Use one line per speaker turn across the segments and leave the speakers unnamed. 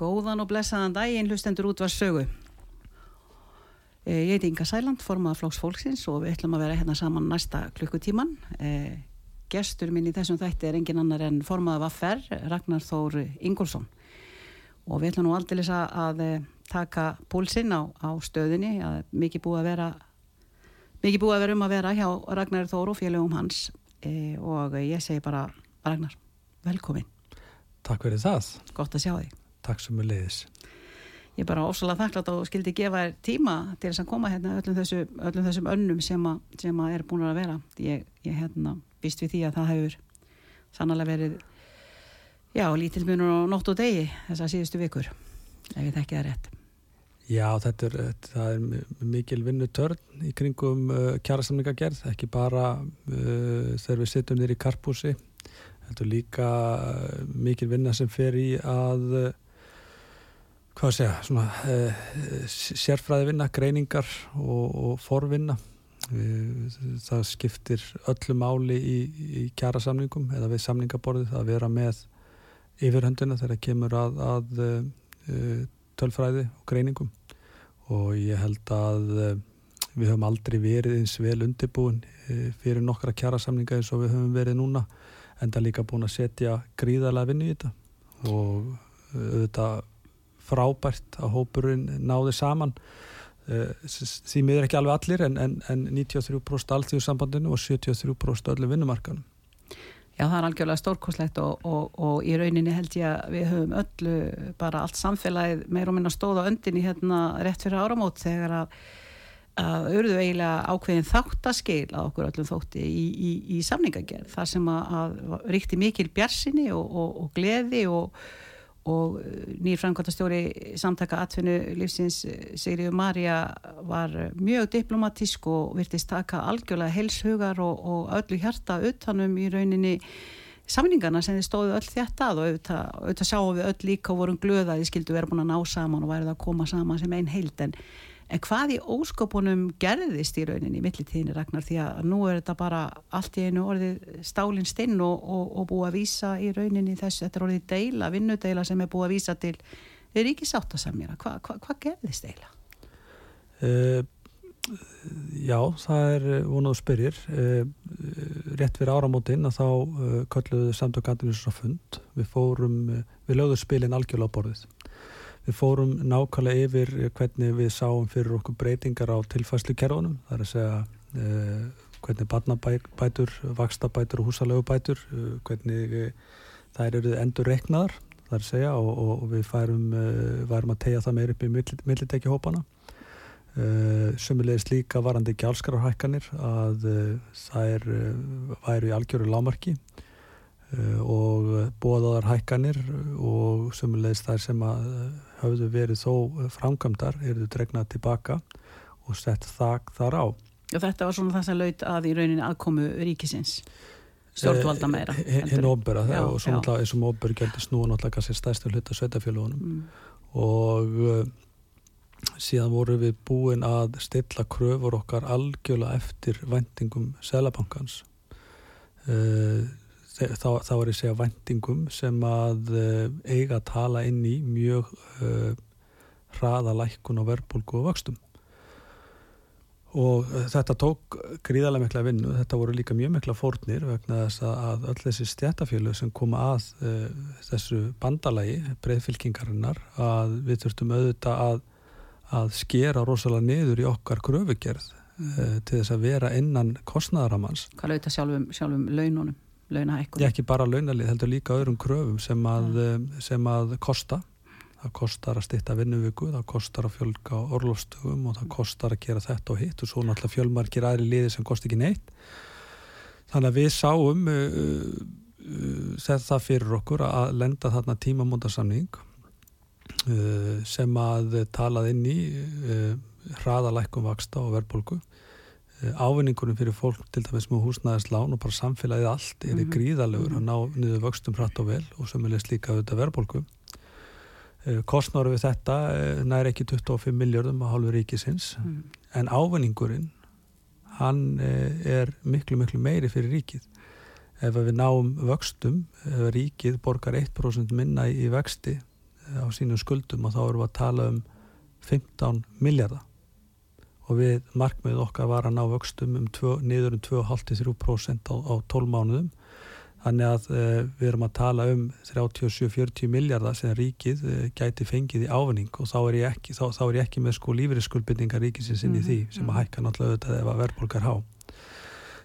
Góðan og blessaðan daginn hlustendur út var sögu. Eh, Ég heiti Inga Sæland, formaða Flóks Fólksins og við ætlum að vera hérna saman næsta klukkutíman. Eh, Gestur minn í þessum þætti er engin annar en formaða Vaffer, Ragnar Þór Ingolson. Og við ætlum nú aldrei að, eh, taka púlsinn á, á stöðinni, að mikið búið að vera mikið búið að vera um að vera hjá Ragnar Þór og félögum hans og ég segi bara Ragnar, velkomin,
Takk fyrir það.
gott að sjá þig.
Takk sem er leiðis.
Ég er bara ósala þakklátt og skildi gefa þér tíma til þess að koma hérna öllum, þessu, öllum þessum önnum sem, a, sem að er búin að vera. Ég, ég hérna býst við því að það hefur sannlega verið já, lítil munur og nótt og degi þessar síðustu vikur, ef ég þekki það rétt.
Já, þetta er, það er mi- mikil vinnutörn í kringum uh, kjærasamningagerð, ekki bara uh, þegar við sittum nýr í karpúsi. Þetta er líka uh, mikil vinna sem fer í að, uh, hvað að segja, svona uh, sérfræði vinna, greiningar og, og forvinna. Við, það skiptir öllu máli í, í kjærasamningum eða við samningaborðið að vera með yfirhöndina þegar kemur að, að uh, tölfræði og greiningum og ég held að uh, við höfum aldrei verið eins vel undirbúin uh, fyrir nokkra kjærasamninga eins og við höfum verið núna en það líka búin að setja gríðarlega vinnu í þetta og auðvitað frábært að hópurinn náði saman. S- því miður ekki alveg allir en, en, en 93% alltíðu sambandinu og 73% öllu vinnumarkanum
Já, það er algjörlega stórkoslegt og, og, og í rauninni held ég að við höfum öllu, bara allt samfélagið meir og minna stóða öndinni hérna rétt fyrir áramót þegar að að auðvitað eiginlega ákveðin þáttaskil að okkur öllum þótti í, í, í samningagerð þar sem að, að ríkti mikil bjarsinni og, og gleði og, og nýr framkvæmtastjóri samtaka atvinnu lífsins Sigriður Marja var mjög diplomatísk og virtist taka algjörlega heilshugar og, og öllu hjarta utanum í rauninni samningana sem þið stóðu öll þetta og auðvitað, auðvitað sjáum við öll líka og vorum glöða að þið skildu vera búin að ná saman og værið að koma saman sem einn heild. En, en hvað í óskopunum gerðist í rauninni í millitíðinni Ragnar? Því að nú er þetta bara allt í einu orðið stálinn stinn og, og, og búið að vísa í rauninni þess, þetta er orðið deila, vinnudeila sem er búið að vísa til ríkisáttasamjara, Hva, hva, hvað gerðist deila?
Uh, já, það er uh, vonað spyrir. Uh, rétt fyrir áramótin að þá uh, kölluðu samtökandinu svo fund. Við fórum, við lögðum spilin algjörlega á borðið við fórum nákvæmlega yfir uh, hvernig við sáum fyrir okkur breytingar á tilfæslu kerfunum það er að segja uh, hvernig barnabætur, vakstabætur og húsalögubætur uh, hvernig þær eru endur reiknaðar það er að segja og, og, við færum, værum að tegja það meir upp í millitekki hópana Uh, sumulegis líka varandi gjálskararhækkanir að þær væru í algjöru lámarki og bóðaðar hækkanir og sumulegis þær sem að höfðu verið þó framkvæmdar eru dregnað tilbaka og sett þak þar á.
Og þetta var svona það sem laut að í rauninni aðkomu ríkisins stjórnvalda meira
Eh, Hinn óbera og svo
já.
náttúrulega eins og óbera gældi snúa náttúrulega kannski stærstu hluta sveitafjölugunum
Mm.
og síðan voru við búin að stilla kröfur okkar algjörlega eftir vendingum Selabankans uh, þá, þá er ég að segja vendingum sem að uh, eiga að tala inn í mjög uh, hraða lækkun og verbulgu og vöxtum. Og uh, þetta tók gríðarlega mikla vinnu, þetta voru líka mjög mikla fórnir vegna þess að, öll þessi stjættafjölu sem koma að uh, þessu bandalagi, breyðfylkingarinnar að við þurftum auðvitað að, að skera rosalega niður í okkar kröfugerð uh, til þess að vera innan kostnæðaramans
hvað lauta sjálfum, sjálfum laununum launahækkun
ekki bara launalið, heldur líka öðrum kröfum sem að, um, sem að kosta. Það kostar að stýtta vinnuviku það kostar að fjölga orlofstugum og það kostar að gera þetta og hitt og svo náttúrulega fjölmargir aðri liði sem kosti ekki neitt. Þannig að við sáum uh, uh, þetta fyrir okkur að lenda þarna tímamóndarsamning uh, sem að talað inn í hraðalækkum vaksta og verðbólgu. uh, ávinningunum fyrir fólk til dæmis með húsnæðislán og bara samfélagið allt er
Mhm.
gríðalegur að ná niður vöxtum hratt og vel og sömulegst líka auðvitað verðbólgu. Uh, kostnáru við þetta uh, nær ekki 25 miljardum að hálfu ríkisins.
Mm.
en ávinningurinn hann eh, er miklu miklu meiri fyrir ríkið. Ef við náum vöxtum ef ríkið borgar 1% minna í vexti eh, á sínum skuldum og þá erum við að tala um 15 miljardar og við markmið okkar var að ná vöxtum um tvö, niður um 2,5-3% á, á 12 mánuðum þannig að uh, við erum að tala um 37-40 miljardar sem ríkið uh, gæti fengið í ávinning og þá er ég ekki, þá, þá er ég ekki með sko lífrisskuldbindingar ríkisins inn í því sem að
Mhm.
hækka náttúrulega auðvitað ef að verðbólkar há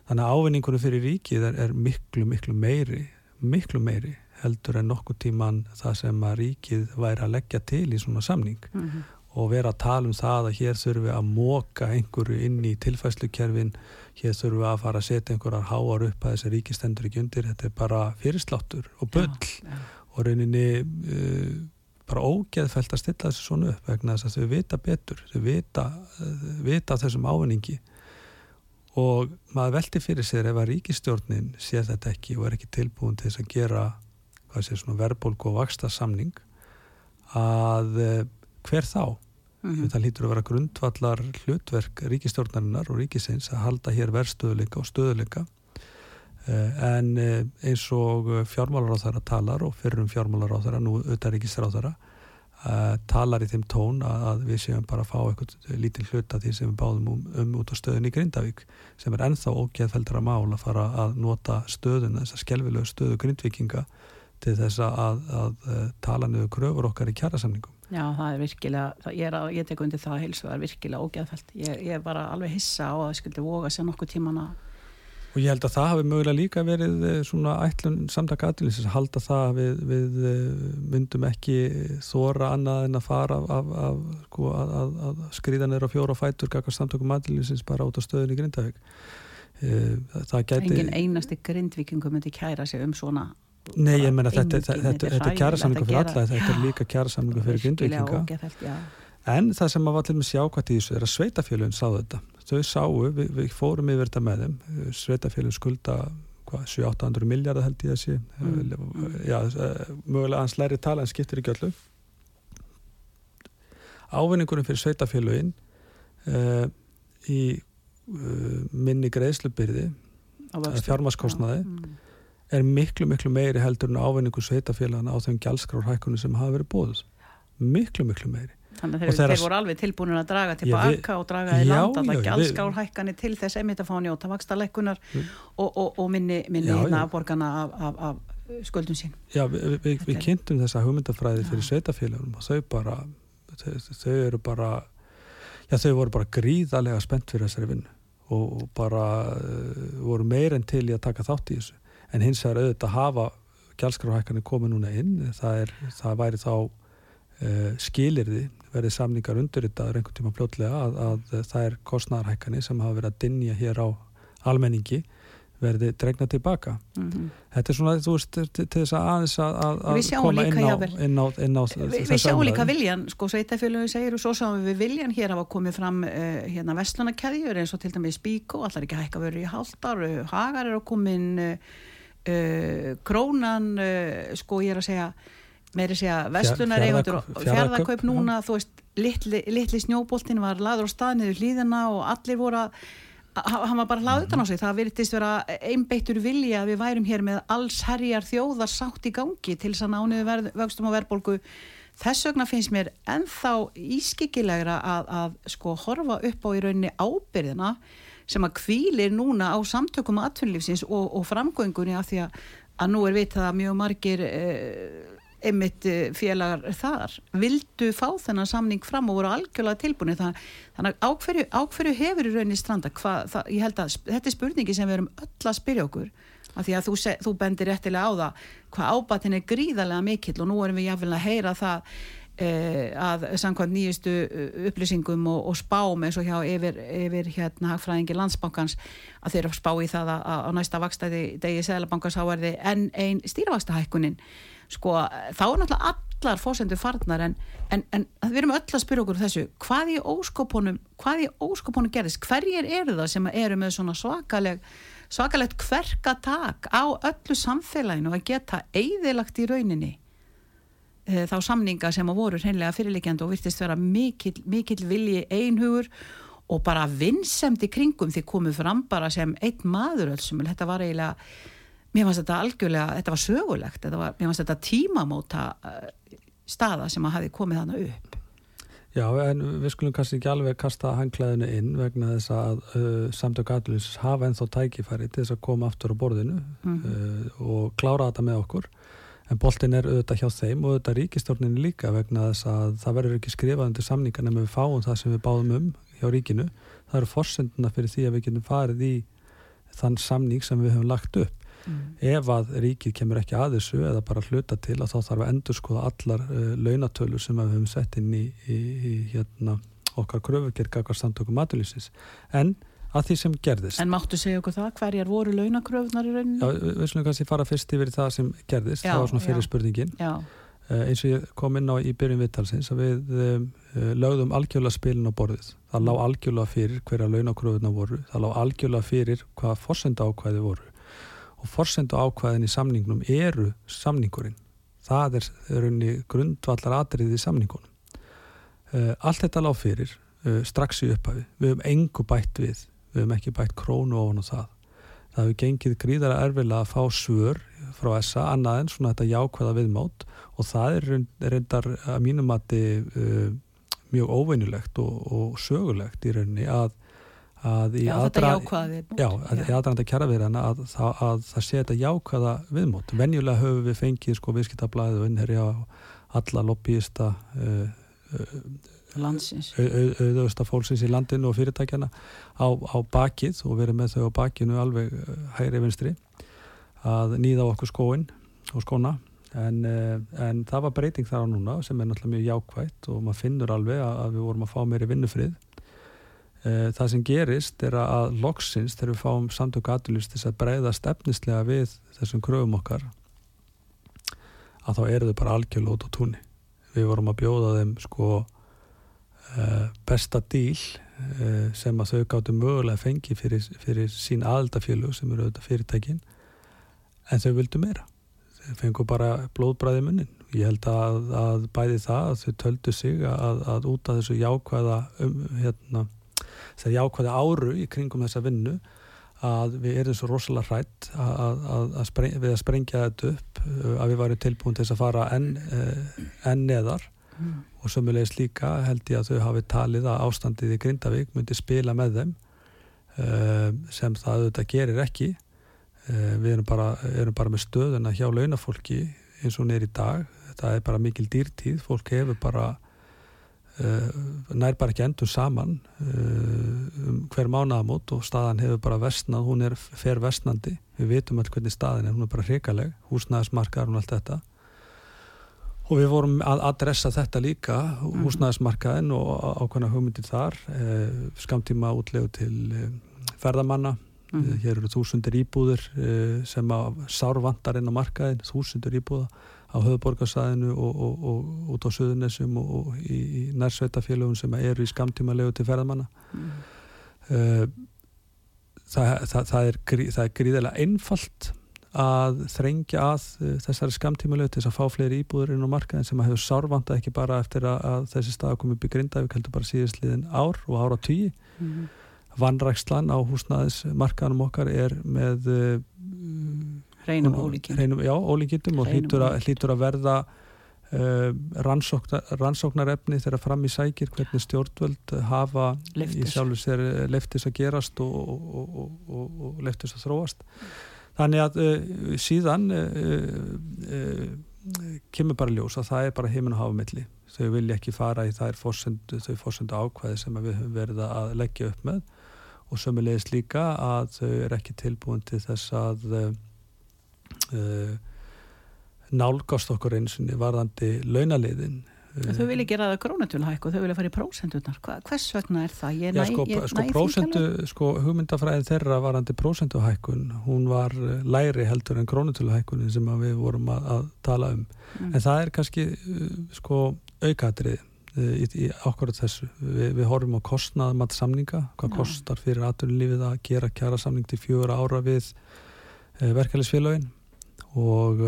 þannig að ávinningunum fyrir ríkið er, er miklu miklu meiri miklu meiri heldur en nokkuð tíman það sem að ríkið væri að leggja til í svona samning
Mhm.
Og vera að tala um það að hér þurfum við að móka einhverju inn í tilfæslukerfin hér þurfum við að fara að setja einhverjar háar upp að þessi ríkistendur ekki undir. Þetta er bara fyrirsláttur og bull.
Já, já.
og rauninni uh, bara ógeðfælt að stilla þessu svona upp vegna þess að þau vita betur. Þau vita, uh, vita þessum ávinningi. Og maður velti fyrir sér ef að ríkistjórnin sé þetta ekki og er ekki tilbúin til þess að gera hvað sé svona verðbólku og vaksta samning að uh, hver þá?
Mhm.
Það lítur að vera grundvallar hlutverk ríkistjórnarinnar og ríkisins að halda hér verðstöðuleika og stöðuleika Eh, en eh, eins og fjármálaráþara talar og fyrir um fjármálaráþara, nú auðvitað ríkisráþara uh, talar í þeim tón að, við séum bara að fá eitthvað lítið hluta því sem við báðum um, um út á stöðun í Grindavík sem er ennþá ógeðfeldra mál að fara að nota stöðun, þessa skelvilegu stöðu grindvikinga til þess að, að, að tala niður kröfur okkar í kjærasamningum.
Já, það er virkilega, það- ég, er að, ég tek undir það að heilsu, er virkilega ógeðfælt. Ég, ég er bara alveg hissa á að það skildi voga sér nokkuð tíman að
Og ég held að það hafi mögulega líka verið eh, svona ætlun samtaka aðlýsins að halda það að við, við eh, myndum ekki þóra annað en að fara af, af, af sko, að, að, að skrýða neyra fjóra fætur kakar samtökum aðlýsins bara út á stöðun í Grindavík. Eh, Það gæti...
engin einasti grindvikingu myndi kæra sig um svona
Nei, ég menna þetta, þetta, þetta,
þetta er
kjærasamlingu fyrir
að
alla, þetta er líka kjærasamlingu fyrir
já.
En það sem að var til með sjákvæmt í þessu er að sveitafélagin sáðu þetta. Þau sáu, við, við fórum yfir þetta með þeim, sveitafélagin skulda hvað, 700-800 miljardar held ég að sé,
Mm.
já, eh, mögulega hans læri tala en skiptir ekki öllu. Ávinningurinn fyrir sveitafélagin uh, í uh, minni greiðslubyrði, fjármaskostnaði,
Já, mm.
Er miklu, miklu meiri heldur en ávinningu sveitafélagana á þeim gjaldskrárhækkunum sem hafa verið bóðuð. Miklu, miklu meiri.
Þannig að þeir, þeir voru alveg tilbúinir að draga tilbaka
við-
og draga í land
við-
gjaldskárhækkanir til þess einmitt að fá njóta vakstalækkunar og, og, og minni, minni
Já,
hérna
já.
afborgana af, af, af skuldum sín.
Já, við,
Þetta
við
er-
kynntum þessa hugmyndafræði fyrir
Já.
sveitafélagunum og þau bara þau, þau eru bara já, þau voru bara gríðarlega spennt fyrir þessari vinnu og, bara uh, voru meir en til í að taka þátt í þessu en hins vegar auðvitað hafa gjaldskráhækkanir komið núna inn. Það, er, það væri þá uh, skilirði verið samningar undirritaður einhvern tíma fljótlega að, að það er kostnæðarhækkanir sem hafa verið að dinja hér á almenningi verði dregna tilbaka.
Mm -hmm.
Þetta er svona, þú veist, til, þess að aðeins að, að koma inn á, inn á, inn á
Vi, við sjáum líka viljan, sko sveitafélögum segir og svo sáum við viljan hér hafa komið fram uh, hérna vestlunarkeðjur eins og til dæmis Bíkó, allar ekki hækka verið í uh, Hagar er að komin uh, Krónan, uh, sko ég er að segja meiri segja vestlunar eigundur fjárðakaup núna, þú veist litli, litli snjóboltin var laður á staðniður hlýðina og allir voru að að- hann var bara hlaðið utan á sig, það virtist vera einbeittur vilja að við værum hér með alls herjar þjóðar sátt í gangi til þess að nániðu vöxtum og verðbólgu. Þess vegna finnst mér ennþá ískikilegra að, að sko horfa upp á í rauninni ábyrðina sem að kvílir núna á samtökum atvinnlífsins og, og framgöngunni af því að, að nú er vitað að mjög margir eh, einmitt eh, félagar þar vildu fá þennan samning fram og voru algjörlega tilbúinni Þann, þannig ákverju, ákverju hefur í rauninni stranda Hva, það, ég held að þetta er spurningi sem við erum öll að spyrja okkur af því að þú, þú bendir réttilega á það hvað ábatin er gríðarlega mikill og nú erum við jáfnvel að heyra það að samkvæmt nýjustu uh, upplýsingum og, og spám eins og hjá yfir, yfir hérna hagfræðingi landsbankans að þeir eru að spá í það að, á næsta vakstæði degi Sælabankans áverði enn einn stýravakstahækkunin sko þá er náttúrulega allar fósendur farnar en, en, en við erum öll að spyrja okkur þessu, hvað í óskopunum hvað í óskopunum gerðist, hverjir eru það sem eru með svona svakaleg svakalegt kverkatak á öllu samfélaginu að geta eigðilagt í rauninni þá samninga sem að voru hreinlega fyrirleikjandi og virtist vera mikill, mikill vilji einhugur og bara vinnsemt í kringum því komið fram bara sem einn maður öll sem þetta var eiginlega mér fannst þetta algjörlega, þetta var sögulegt þetta var, mér fannst þetta tímamóta uh, staða sem að hafi komið hana upp
Já, en við skulum kannski ekki alveg kasta hangklæðinu inn vegna þess að uh, samtök aðlunins hafa ennþá tækifæri til þess að koma aftur á borðinu mm -hmm. uh, og klára þetta með okkur en boltin er auðvitað hjá þeim og auðvitað ríkistórninu líka vegna þess að það verður ekki skrifað undir samningarna með við fáum það sem við báðum um hjá ríkinu. Það eru forsenduna fyrir því að við getum farið í þann samning sem við höfum lagt upp mm. ef að ríkið kemur ekki að þessu eða bara hluta til að þá þarf að endur skoða allar uh, launatölur sem við höfum sett inn í, í, í hérna, okkar kröfugirka okkar samtökum matulísins en að því sem gerðist.
En máttu segja okkur það, hverjar voru launakröfnar í rauninu?
Já, við slumum kannski fara fyrst yfir það sem gerðist, já, það var svona fyrir já, spurningin. Já. Uh, eins og ég kom inn á í byrjun vittalsins að við uh, lögðum algjörlega spilin á borðið. Það lág algjörlega fyrir hverja launakröfuna voru, það lág algjörlega fyrir hvaða fórsenda ákvæði voru og forsendu ákvæðin í samningnum eru samningurinn. Það er, er grundvallar atriðið í samningunum. Uh, allt þetta lág fyrir strax í upphafi. Við höfum engu bætt við. Við höfum ekki bætt krónu ofan og það. Það hefur gengið gríðara erfilega að fá svör frá þessa annað en svona þetta jákvæða viðmátt og það er reyndar að mínum þetta uh, mjög óveinulegt og, og sögulegt í rauninni að að í
aðranda
kjaraverðana að, að, að það sé þetta jákvæða viðmót. Venjulega höfum við fengið sko viðskiptablaðið og innherja alla lobbyista uh, uh, auðvösta fólksins í landinu og fyrirtækjana á, á bakið og verið með þau á bakinu alveg uh, hægri vinstri að nýða okkur skóin og skóna. En, uh, en það var breyting þar á núna sem er náttúrulega mjög jákvægt og maður finnur alveg að, við vorum að fá meiri vinnufrið. Eh, það sem gerist er að loksins þegar við fáum samtök aðlust þess að breyða stefnislega við þessum kröfum okkar að þá eru þau bara algjörl út á túnni. Við vorum að bjóða þeim sko uh, besta díl uh, sem að þau gáttu mögulega fengi fyrir, fyrir sín aðaldafélug sem eru auðvitað fyrirtækin en þau vildu meira. Þau fengu bara blóðbræði munnin. Ég held að, að bæði það að þau töldu sig að, að út af þessu jákvæða um hérna þegar ég ákvaði áru í kringum þessa vinnu að við erum svo rosalega hrætt að, að, að spreng, við að sprengja þetta upp uh, að við varum tilbúin til þess að fara enn en neðar mm. Og sömulegis líka held ég að þau hafi talið að ástandið í Grindavík myndi spila með þeim uh, sem það auðvitað gerir ekki. Uh, við erum bara, erum bara með stöðuna hjá launafólki eins og neyri dag. Það er bara mikil dýrtíð, fólk hefur bara Uh, nær bara ekki endur saman um hver mánaðamót og staðan hefur bara vestnað, hún er fer vestnandi, við vitum alltaf hvernig staðin er, hún er bara hrikaleg, húsnæðismarkaðar og allt þetta og við vorum að adressa þetta líka mhm. húsnæðismarkaðin og ákveðna hugmyndir þar uh, skamtíma útlegu til ferðamanna mm. hér eru þúsundir íbúður sem að sárvandar inn á markaðin, þúsundir íbúða á höfuborgarsæðinu og, og, og út á Suðunessum og í, í nærsveitafélögun sem eru í skamtímalegu til ferðamanna mm. uh, það, það, það er, er gríðilega einfalt að þrengja að uh, þessari skamtímalegu til þess að fá fleiri íbúður inn á markaðin sem að hefur sárvanda ekki bara eftir að, að þessi stað komið upp í Grindavík heldur bara síðastliðin ár og ára tíu mm. Vannrækslan á húsnaðismarkaðanum okkar er með uh,
reynum ólíkindum
já, ólíkindum og hlýtur að, hlýtur að verða uh, rannsóknar, rannsóknarefni þegar fram í sækir hvernig stjórnvöld hafa Leftis. í sjálfu sér eh, leftis að gerast og, og, og, og leftis að þróast þannig að uh, síðan uh, kemur bara ljós að það er bara heiminn og hafamilli þau vilja ekki fara í þær fórsendu, þau fórsendu ákvæði sem við höfum verið að leggja upp með. Og sömulegist líka að þau er ekki tilbúin til þess að uh, nálgast okkur eins og varðandi launaliðin
Þau vilja gera það krónutulhækku, þau vilja fara í prósendunar. Hvers vegna er það? Ég
Já,
næ,
sko,
ég,
sko,
næ því
prósentu, sko, hugmyndafræðin þeirra varandi prósentuhækkun, hún var eh, lægri heldur en krónutöluhækkunin sem að við vorum að, að tala um.
Mm.
En það er kannski, uh, sko, aukatrið í, í akkurat þessu. Vi, við horfum á kostnaðmat samninga, hvað
Já.
kostar fyrir aðtunlífið að gera kjara samning til fjögur ára við verkefælisfélagin og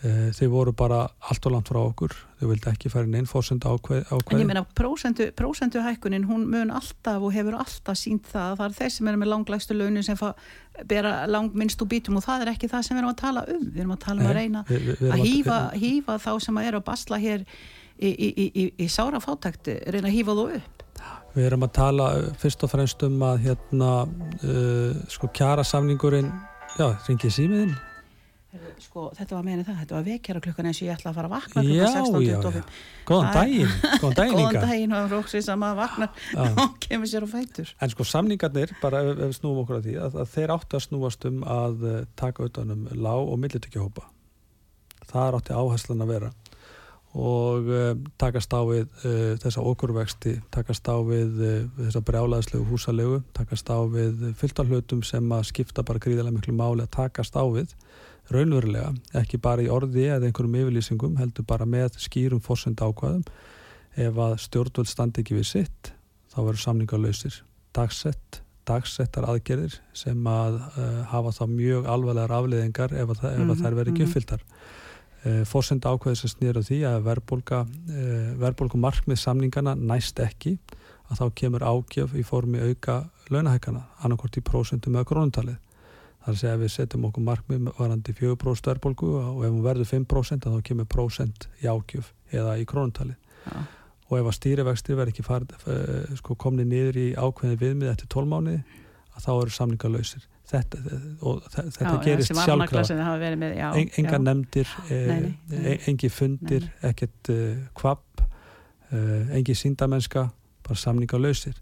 þeir voru bara allt og langt frá okkur. Þau vildi ekki fara inn einn fórsendu ákveð,
En
ákveð.
ég meina, prósentu, prósentuhækkunin, hún mun alltaf og hefur alltaf sínt það að það er þeir sem eru með langlægstu launin sem bera langminnst úr bítum og það er ekki það sem við erum að tala um. Við erum að tala um að reyna
við- við- við
að hýfa, hýfa þá sem eru að basla hér í, í, í, í, í sára fátækt, reyna að hýfa þú upp.
Við erum að tala uh, fyrst og fremst um að hérna uh, sko kjara samningurinn já, ringið símiðinn
Sko, þetta var meðin það, þetta var vekjara klukkan eins og ég ætla að fara að vakna klukkan
já,
16.25.
já. Góðan daginn, góðan daginn
Góðan daginn og róksins að maður vaknar og kemur sér á fætur.
En sko samningarnir, bara ef, við snúum okkur að því að, að þeir áttu að snúast um að uh, taka utan um lág og millitökjahópa það átti áherslan að vera og uh, takast á við uh, þessa okurvexti, takast á við uh, þessa brjálaðslegu húsalegu takast á við fylltarhlutum sem að skipta bara gríðarlega miklu máli að takast á við raunverulega, ekki bara í orði eða einhverjum yfirlýsingum, heldur bara með skýrum fórsenda ákvæðum ef að stjórnvöld standi ekki við sitt þá verður samningar lausir. Dagsett, dagsettar aðgerðir sem að uh, hafa þá mjög alvarlegar afleðingar ef, að, ef
Mhm,
að þær verður ekki
mhm.
uppfylltar. Uh, fórsenda ákvæði sem snýra því að verðbólga uh, verðbólgu markmið samningana næst ekki að þá kemur ágjöf í formi auka launahækana annarkort í prósentum eða krónutalið þar að segja að við setjum okkur markmið varandi 4% verðbólgu og ef hún verður 5% að þá kemur prósent í ágjöf eða í krónutalið
Já.
og ef að stýrivextir verður ekki farið, uh, sko, komni niður í ákveðin viðmið eftir 12 mánuði að þá eru samningar lausir þetta, og þe- þetta
Já,
gerist sjálfkrafa
með, já,
en, enga
já.
nefndir
Nei, nei,
eh,
nei.
engi fundir, ekkert uh, kvapp uh, engi síndamennska bara samningar lausir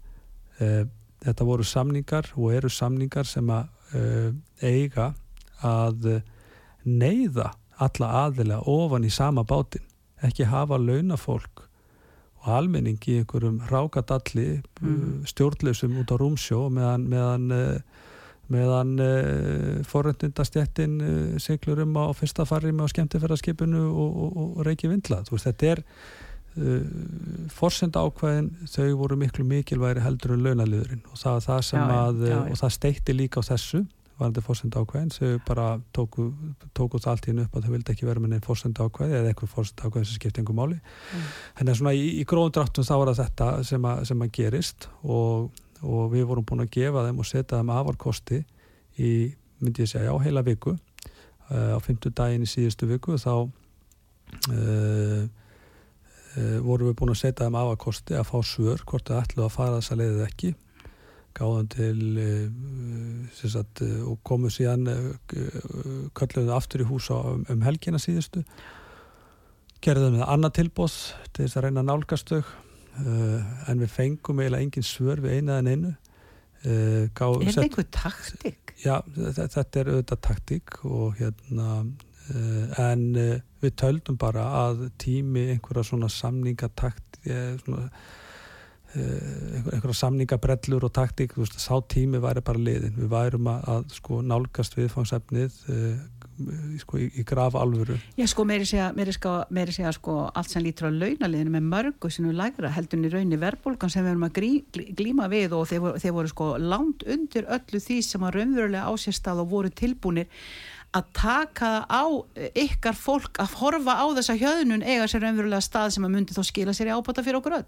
uh, þetta voru samningar og eru samningar sem að uh, eiga að uh, neyða alla aðilega ofan í sama bátin ekki hafa launafólk og almenning í einhverjum rákadalli
Mhm.
mm. stjórnleysum út á rúmsjó meðan, meðan meðan uh, forröndindastjættin uh, siglur um á fyrsta farri með á skemmtifæraskipinu og, og, og reiki vindla veist, þetta er forsenda ákvæðin þau voru miklu mikilværi heldur en launaliðurinn og það, var það sem
Já,
að
já, já.
og það steitti líka á þessu varandi forsenda ákvæðin þau bara tóku, tóku það allt í hennu upp að þau vildi ekki vera með neinn forsenda ákvæði eða eitthvað forsenda ákvæði sem skipti engum máli
Mm.
en svona í, í gróðum dráttum þá var þetta sem að, sem að gerist og, og við vorum búin að gefa þeim og setja þeim afarkosti í, myndi ég segja, á heila viku uh, á fymtu daginn í síðustu viku þá uh, vorum við búin að setja þeim afarkosti að fá svör hvort þau ætlu að fara þessa leiðið ekki. Gáðum til uh, sagt, uh, og komu síðan kölluðu aftur í hús á, um, um helgina síðustu. Gerðum við annað tilbóð til þess að reyna að nálgast þau. Uh, en við fengum eiginlega engin svör við eina en einu gá,
Er þetta einhver taktik?
Já, þe- þetta er auðvitað taktík og hérna en uh, við töldum bara að tími einhverja svona samningatakt eh, svona einhverja samningabrellur og taktík, þú veist, sá tími væri bara liðin, við værum að, að sko nálgast viðfangsefnið sko í, í graf alvöru
Já, sko, meiri segja, meiri sko, meiri segja sko, allt sem lítur á launaliðinu með mörgu sem við lægra heldur í raunni verðbólgan sem við erum að grí, glí- glíma við og þeir voru, þeir voru sko langt undir öllu því sem að raunverulega ásérstað og voru tilbúnir að taka á ykkar fólk að horfa á þessa hjöðnun eiga sér raunverulega stað sem að myndi þá skila sér í ábata fyrir okkur öll.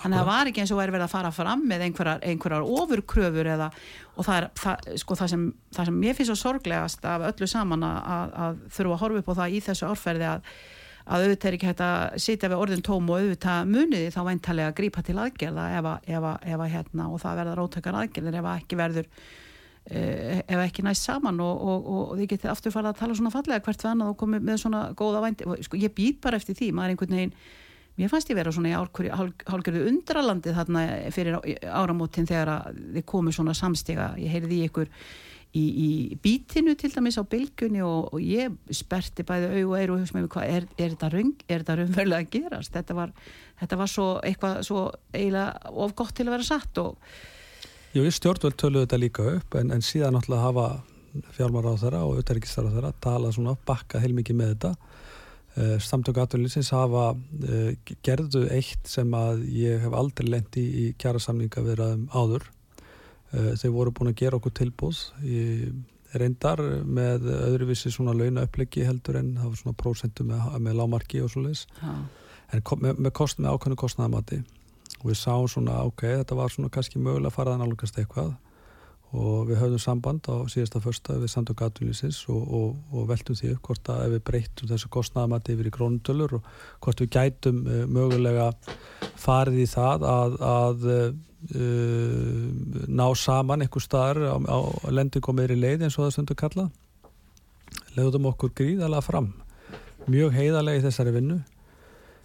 Þannig að það var ekki eins og væri verið að fara fram með einhverjar, einhverjar ofurkröfur eða, og það er það, sko, það, sem, það sem mér finnst svo sorglegast af öllu saman að, að, þurfa að horfa upp á það í þessu árferði að, að auðvitað er ekki hægt að sitja við orðin tóm og auðvitað muniði þá væntalega að grípa til aðgerða ef, að- ef, að- ef að hérna og það verða róttakar aðgerðir ef að ekki verður ef ekki næst saman og, og, og, og þið getið aftur farið að tala svona fallega hvert við annað og komið með svona góða vændi. Sko, ég být bara eftir því, maður er einhvern veginn mér fannst ég vera svona í hálgjörðu undralandi þarna fyrir áramótin þegar þið komu svona samstiga, ég heyrði í ykkur í, í bítinu til dæmis á bylgunni og, ég sperti bæði au og eiru og hugsa með hvað er, er þetta raunverulega að gerast? Þetta var, þetta var svo eitthvað svo eiginlega of gott til að vera satt og
Jú, stjórnvöld töluðu þetta líka upp en, en síðan náttúrulega hafa fjármar á þeirra og auðverkistar á þeirra tala svona bakka heilmikið með þetta. Uh, samtök aðvölinnsins hafa uh, gerðu eitt sem að ég hef aldrei lendi í, í kjærasamninga viðraðum áður. Uh, þau voru búin að gera okkur tilbúð reyndar með öðruvísi svona launa upplegi heldur en það var svona prósentu með, með lámarki og svo leiðis en með, með, kost, með ákveðnu kostnæðamati og við sáum svona ok, þetta var svona kannski mögulega að fara að nálgast eitthvað. Og við höfðum samband á síðasta första við samtök aðvunlýsins og, og, og veltum því upp hvort að ef við breytum þessu kostnæðamatti yfir í krónutölur og hvort við gætum uh, mögulega farið í það að, að uh, ná saman einhver staðar á, á lending og meiri leið eins og það stundu kalla leiðum okkur gríðalega fram. Mjög heiðarlega í þessari vinnu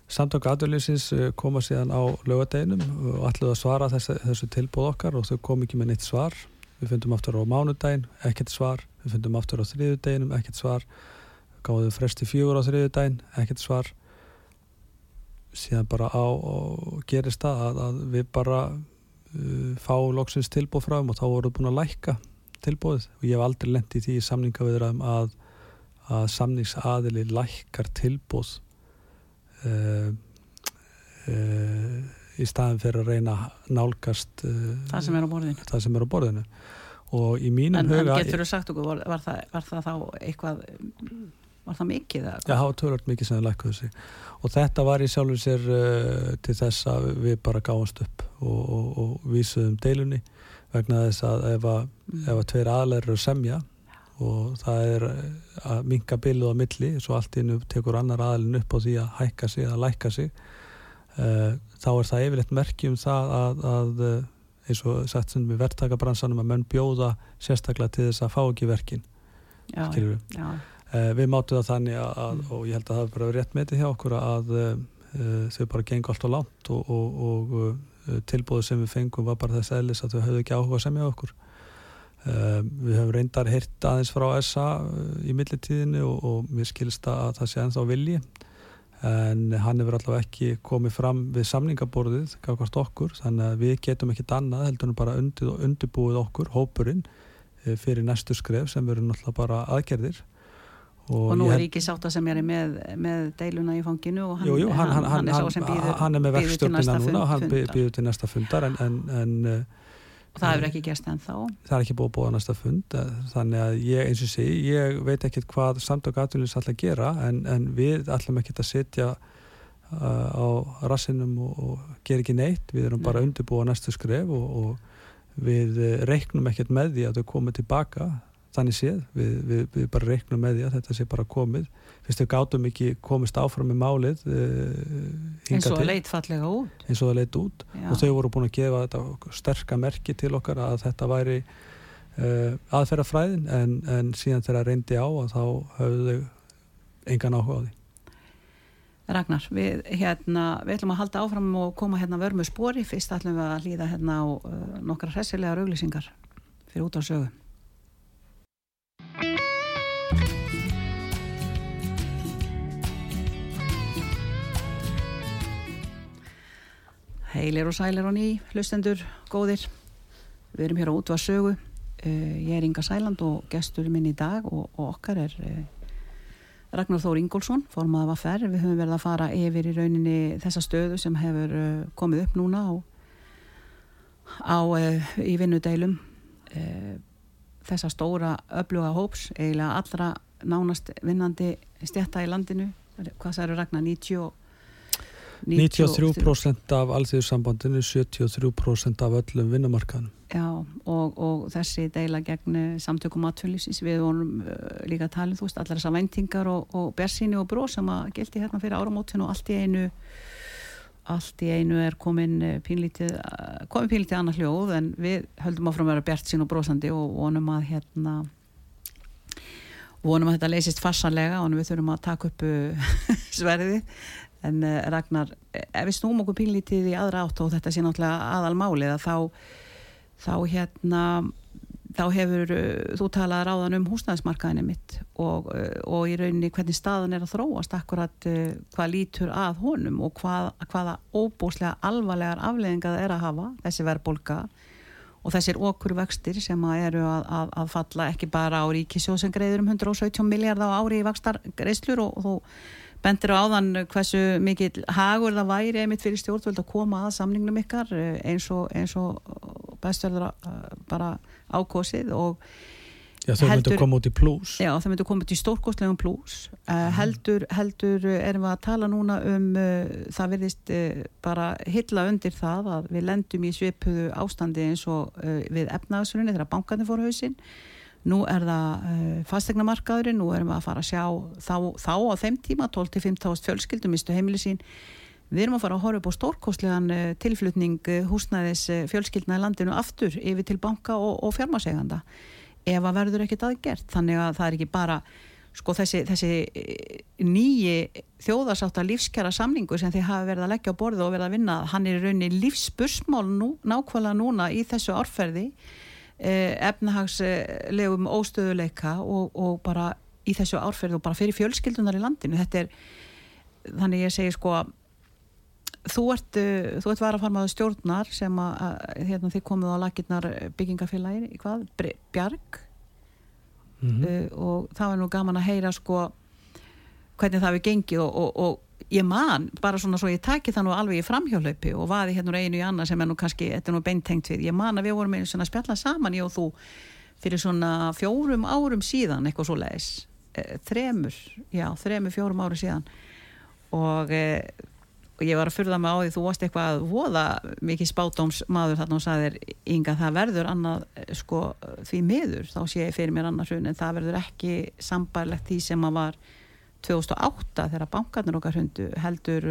Samtök aðurlýsins eh, koma síðan á lögadeginum og ætluðu að svara þessu, þessu tilbúð okkar og þau kom ekki með neitt svar. Við fundum aftur á mánudagin, ekkert svar. Við fundum aftur á þriðudeginum, ekkert svar. Gáðum fresti fjögur á þriðudagin, ekkert svar. Síðan bara á, á gerist það að, að við bara uh, fá loksins tilbúð frá þeim og þá voruð búin að lækka tilbúðið og ég hef aldrei lendið í því samningaviðraðum að, að samningsaðili lækkar tilbúð Uh, uh, í staðin fyrir að reyna nálgast uh,
það sem er á borðinu
það sem er á borðinu og í mínum
en,
huga
en getur þú sagt okkur, var, það, var það þá eitthvað var það mikið?
Já, það var tölvöld mikið sem það lækkuðu sig og þetta var í sjálfur sér til þess að við bara gáðumst upp og, og, og vísuðum deilunni vegna þess að ef að, mm. að tveir aðlæður eru semja og það er eh, að minga billuð á milli svo allt innu tekur annar aðalinn upp á því að hækka sig, að lækka sig uh, þá er það yfirleitt merkjum það að, að eh, eins og sagt sem við verktakabransanum að menn bjóða sérstaklega til þess að fá ekki verkin
já, já.
Við mátum það þannig að, að mm. og ég held að það hefur bara rétt með þetta hjá okkur að þau bara gengur allt á langt og, og, og tilbúðu sem við fengum var bara þess aðlis að þau höfðu ekki áhuga sem hjá okkur við höfum reyndar hirt aðeins frá SA uh, í millitíðinu og, og mér skilst að það sé ennþá vilji. En hann hefur allavega ekki komið fram við samningaborðið kakvart okkur þannig að við getum ekkit annað heldur en bara undið og undirbúið okkur hópurinn uh, fyrir næstu skref sem verður náttúrulega bara aðgerðir.
Og, og nú er ekki sátt að sem er með, með deiluna í fanginu og hann,
jú, jú, hann, hann,
hann er sá sem býður
Hann er með verkstjórnina núna og hann býður til næsta fundar en, en, en
og það hefur ekki gerst ennþá.
Það er ekki búið að á næsta fund eh, þannig að ég eins og sé, ég veit ekki hvað samtök aðvunins ætla að gera en, en við ætlum ekki að setja uh, á rassinum og, og gera ekki neitt, við erum Nei. bara undirbúið á næstu skref og, og við reiknum ekkert með því að þau komið tilbaka þannig séð, við, við, við bara reiknum með því að þetta sé bara komið. Fyrst við gátum ekki komist áfram með málið uh,
eins og það leitt fallega út.
Eins og það leitt út. Já. og þau voru búin að gefa þetta sterka merki til okkar að þetta væri uh, aðferðafræðin. En, en síðan þegar það reyndi á að þá höfðu þau engan áhuga á því.
Ragnar, við, hérna, við ætlum að halda áfram og koma hérna vörmu spori. Fyrst ætlum við að líða hérna á uh, nokkra hressilega rauglýsingar fyrir út á sögu Heilir og sælir og ný, hlustendur, góðir. Við erum hér á útvað sögu. Uh, ég er Inga Sæland og gestur minn í dag og, og okkar er uh, Ragnar Þór Ingólfsson, formaða var ferð. Við höfum verið að fara yfir í rauninni þessa stöðu sem hefur uh, komið upp núna á, á í vinnudeilum. Þessa stóra öfluga hóps, eiginlega allra nánast vinnandi stjætta í landinu. Hvað særu Ragnar, 90
93% af alþjóðsambandinu 73% af öllum vinnumarkaðinu
Já, og, og þessi deila gegn eh, samtökum aðtölusins við vorum uh, líka að tala um, þú veist, allar þessar væntingar og, og bersíni og bró sem að geldi hérna fyrir áramótinu og allt í einu allt í einu er komin eh, pínlítið, komin pínlítið annað hljóð en við höldum áfram að vera bjart sín og brósandi og vonum að hérna vonum að þetta leysist farsanlega og við þurfum að taka upp sverði en uh, Ragnar, ef við snúm okkur pínlítið í aðra átt og þetta sé náttúrulega aðal málið að þá, þá hérna þá hefur uh, þú talað ráðan um húsnæðismarkaðinni mitt og, og í rauninni hvernig staðan er að þróast akkurat hvað lítur að honum og hvað, hvaða óbúslega alvarlegar afleðinga það er að hafa þessi verðbólka og þessir okkur vextir sem að eru að, að, að falla ekki bara á ríkisjóð sem greiður um 117 miljard á ári í vakstar greiðslur og þú bendir á áðan hversu mikið hagur það væri einmitt fyrir stjórnvöld að koma að samningnum ykkar eins og, eins og bestverður bara ákosið og
Já, þau myndu koma út í plús.
Já, þau myndu koma út í stórkostlegum plús. Uh, heldur, heldur erum við að tala núna um, uh, það verðist uh, bara hilla undir það að við lendum í svipuðu ástandi eins og við efnaðsurinn þegar bankarnir fór hausinn. Nú er það fastegna markaðurinn, nú erum við að fara að sjá þá, þá á þeim tíma, 12-15 fjölskyldum, mistu heimili sín. Við erum að fara að horfa upp á stórkostlegan tilflutning húsnæðis fjölskyldna í landinu aftur yfir til banka og, og fjármaseganda ef að verður ekkert aðgert þannig að það er ekki bara sko þessi, þessi eh, nýji þjóðarsátt að lífskjara samningu sem þið hafa verið að leggja á borðu og verið að vinna hann er í rauninni lífsbursmál nú, nákvæmlega núna í þessu árferði. eh, efnahagslegum óstöðuleika og, og bara í þessu árferði og bara fyrir fjölskyldunar í landinu þetta er þannig ég segi sko þú ert, eh, þú ert varafarmaður stjórnar sem að hérna, þið komið á lakirnar byggingafélagin í hvað? Bjarg mm -hmm. uh, og það var nú gaman að heyra sko hvernig það við gengið og, og, og ég man, bara svona svo ég taki það nú alveg í framhjálöpi og vaði hérna einu í annað sem er nú kannski, þetta er nú beintengt við. Ég man að við vorum einu svona spjalla saman ég og þú fyrir svona fjórum árum síðan eitthvað svo leiðis eh, þremur, já, þremur fjórum árum síðan. Og e, og ég var að fyrða mig á því þú varst eitthvað að voða mikið spátómsmaður þarna og sagðir ynga það verður annað sko því miður þá sé ég fyrir mér annað hrun en það verður ekki sambarlegt því sem að var 2008 þegar bankarnir okkar heldur,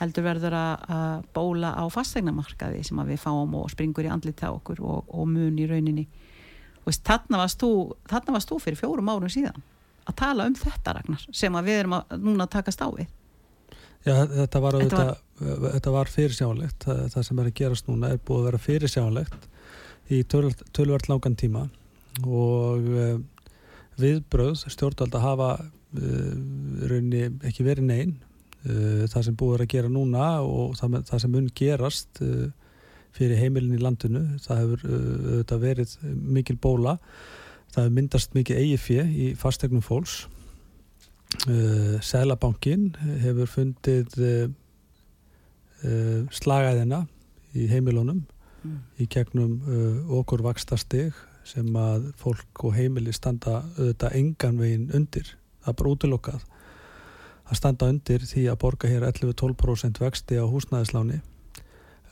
heldur verður að bóla á fastegnamarkaði sem að við fáum og springur í andlit á okkur og, og mun í rauninni. Og þarna varst þú, þarna varst þú fyrir fjórum árum síðan að tala um þetta Ragnar sem að við erum að núna takast á við.
Já, þetta var, þetta var, þetta var fyrirsjánlegt það, það sem er að gerast núna er búið að vera fyrirsjánlegt í tölvart langan tíma. Og viðbröð stjórnvalda hafa uh, raunni ekki verið neyn uh, það sem búið að gera núna og það, það sem mun gerast fyrir heimilin í landinu það hefur verið mikil bóla. Það hefur myndast mikið fjö í fastegnum fólks. Uh, Sælabankin hefur fundið slagaðina í heimilunum mm. í gegnum okkur vaksta steg sem að fólk og heimili standa auðvitað engan veginn undir það er bara útilokkað að standa undir því að borga hér 11-12% vexti á húsnæðisláni.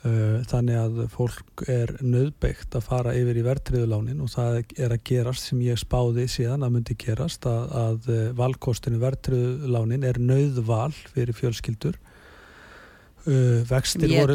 Eh, þannig að fólk er nöðbeitt að fara yfir í verðtriðulánin og það er að gerast sem ég spáði síðan að myndi gerast að, að eh, valkostinu verðtriðulánin er nöðval fyrir fjölskyldur. Uh, vextir voru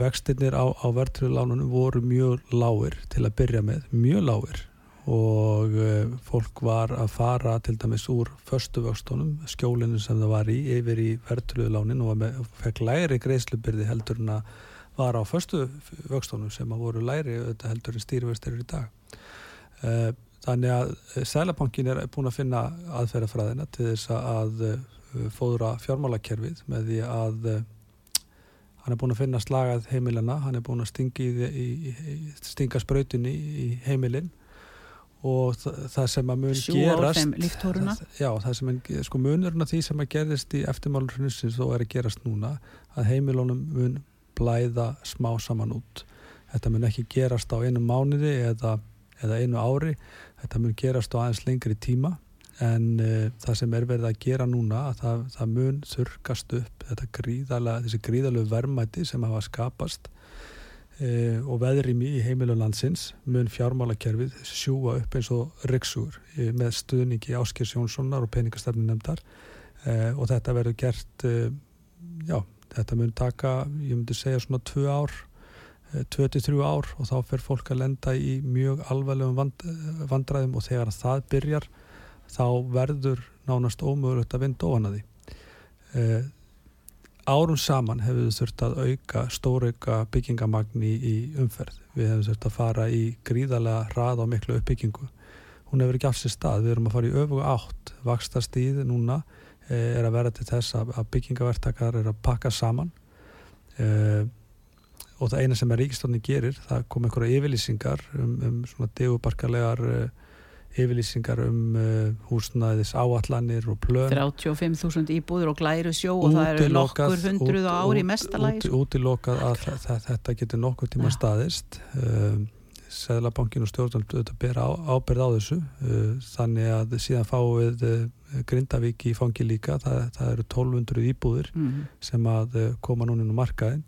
vextirnir á, á verðtriðulánunum voru mjög lágir til að byrja með, mjög lágir og uh, fólk var að fara til dæmis úr förstu vöxtunum, skjólinu sem það var í yfir í verðtröðulánin og með, fekk læri greiðslubyrði heldur en að var á förstu vöxtunum sem að voru læri heldur en stýrivestir í dag. Uh, þannig að Sælabankin er búin að finna aðferðafræðina til þess að fóðra fjármálakerfið með því að hann er búin að finna slagað heimilina, hann er búin að stinga, í, í, stinga spröytunni í heimilin og það sem að mun
Sjú gerast það,
já, það sem að sko munurna því sem að gerist í eftirmálur hrunsins þó er að gerast núna að heimilónum mun blæða smá saman út. Þetta mun ekki gerast á einu mánuði eða, eða einu ári. Þetta mun gerast á aðeins lengri tíma. En uh, það sem er verið að gera núna að það, það mun þurkast upp þetta gríðalega, þessi gríðalegu verðmæti sem hafa skapast og veðrými í heimilu landsins mun fjármálakerfið sjúa upp eins og ryggsúr e, með stuðningi Áskers Jónssonar og peningastefni nefndar e, og þetta verður gert já, þetta mun taka ég myndi segja svona 2 ár 23 ár og þá fer fólk að lenda í mjög alveglegum vand, vandræðum og þegar það byrjar þá verður nánast ómögulegt að vinda ofan að því árum saman hefur við þurft að auka, stórauka byggingamagn í, í umferð. Við hefum þurft að fara í gríðarlega rað á miklu uppbyggingu. Hún hefur ekki af sér stað. Við erum að fara í öfuga átt. Vakstastíð núna eh, er að vera til þess að byggingavertakar er að pakka saman eh, og það eina sem er ríkistofni gerir, það kom einhverja yfirlýsingar um, um svona degubarkalegar eh, yfirlýsingar um uh, húsnæðis áallanir og plön.
35.000 íbúður og glæru sjó og það eru nokkur hundruð á ári mestalagi
út, Útilokað að þetta getur nokkur tíma ja. staðist. Um, Sæðlabankin og stjórnvöld auðvitað bera ábyrð á þessu. Uh, þannig að síðan fáum við uh, Grindavík í fangi líka. Það, það eru 1200 íbúður mm. sem að uh, koma núna inn á markaðin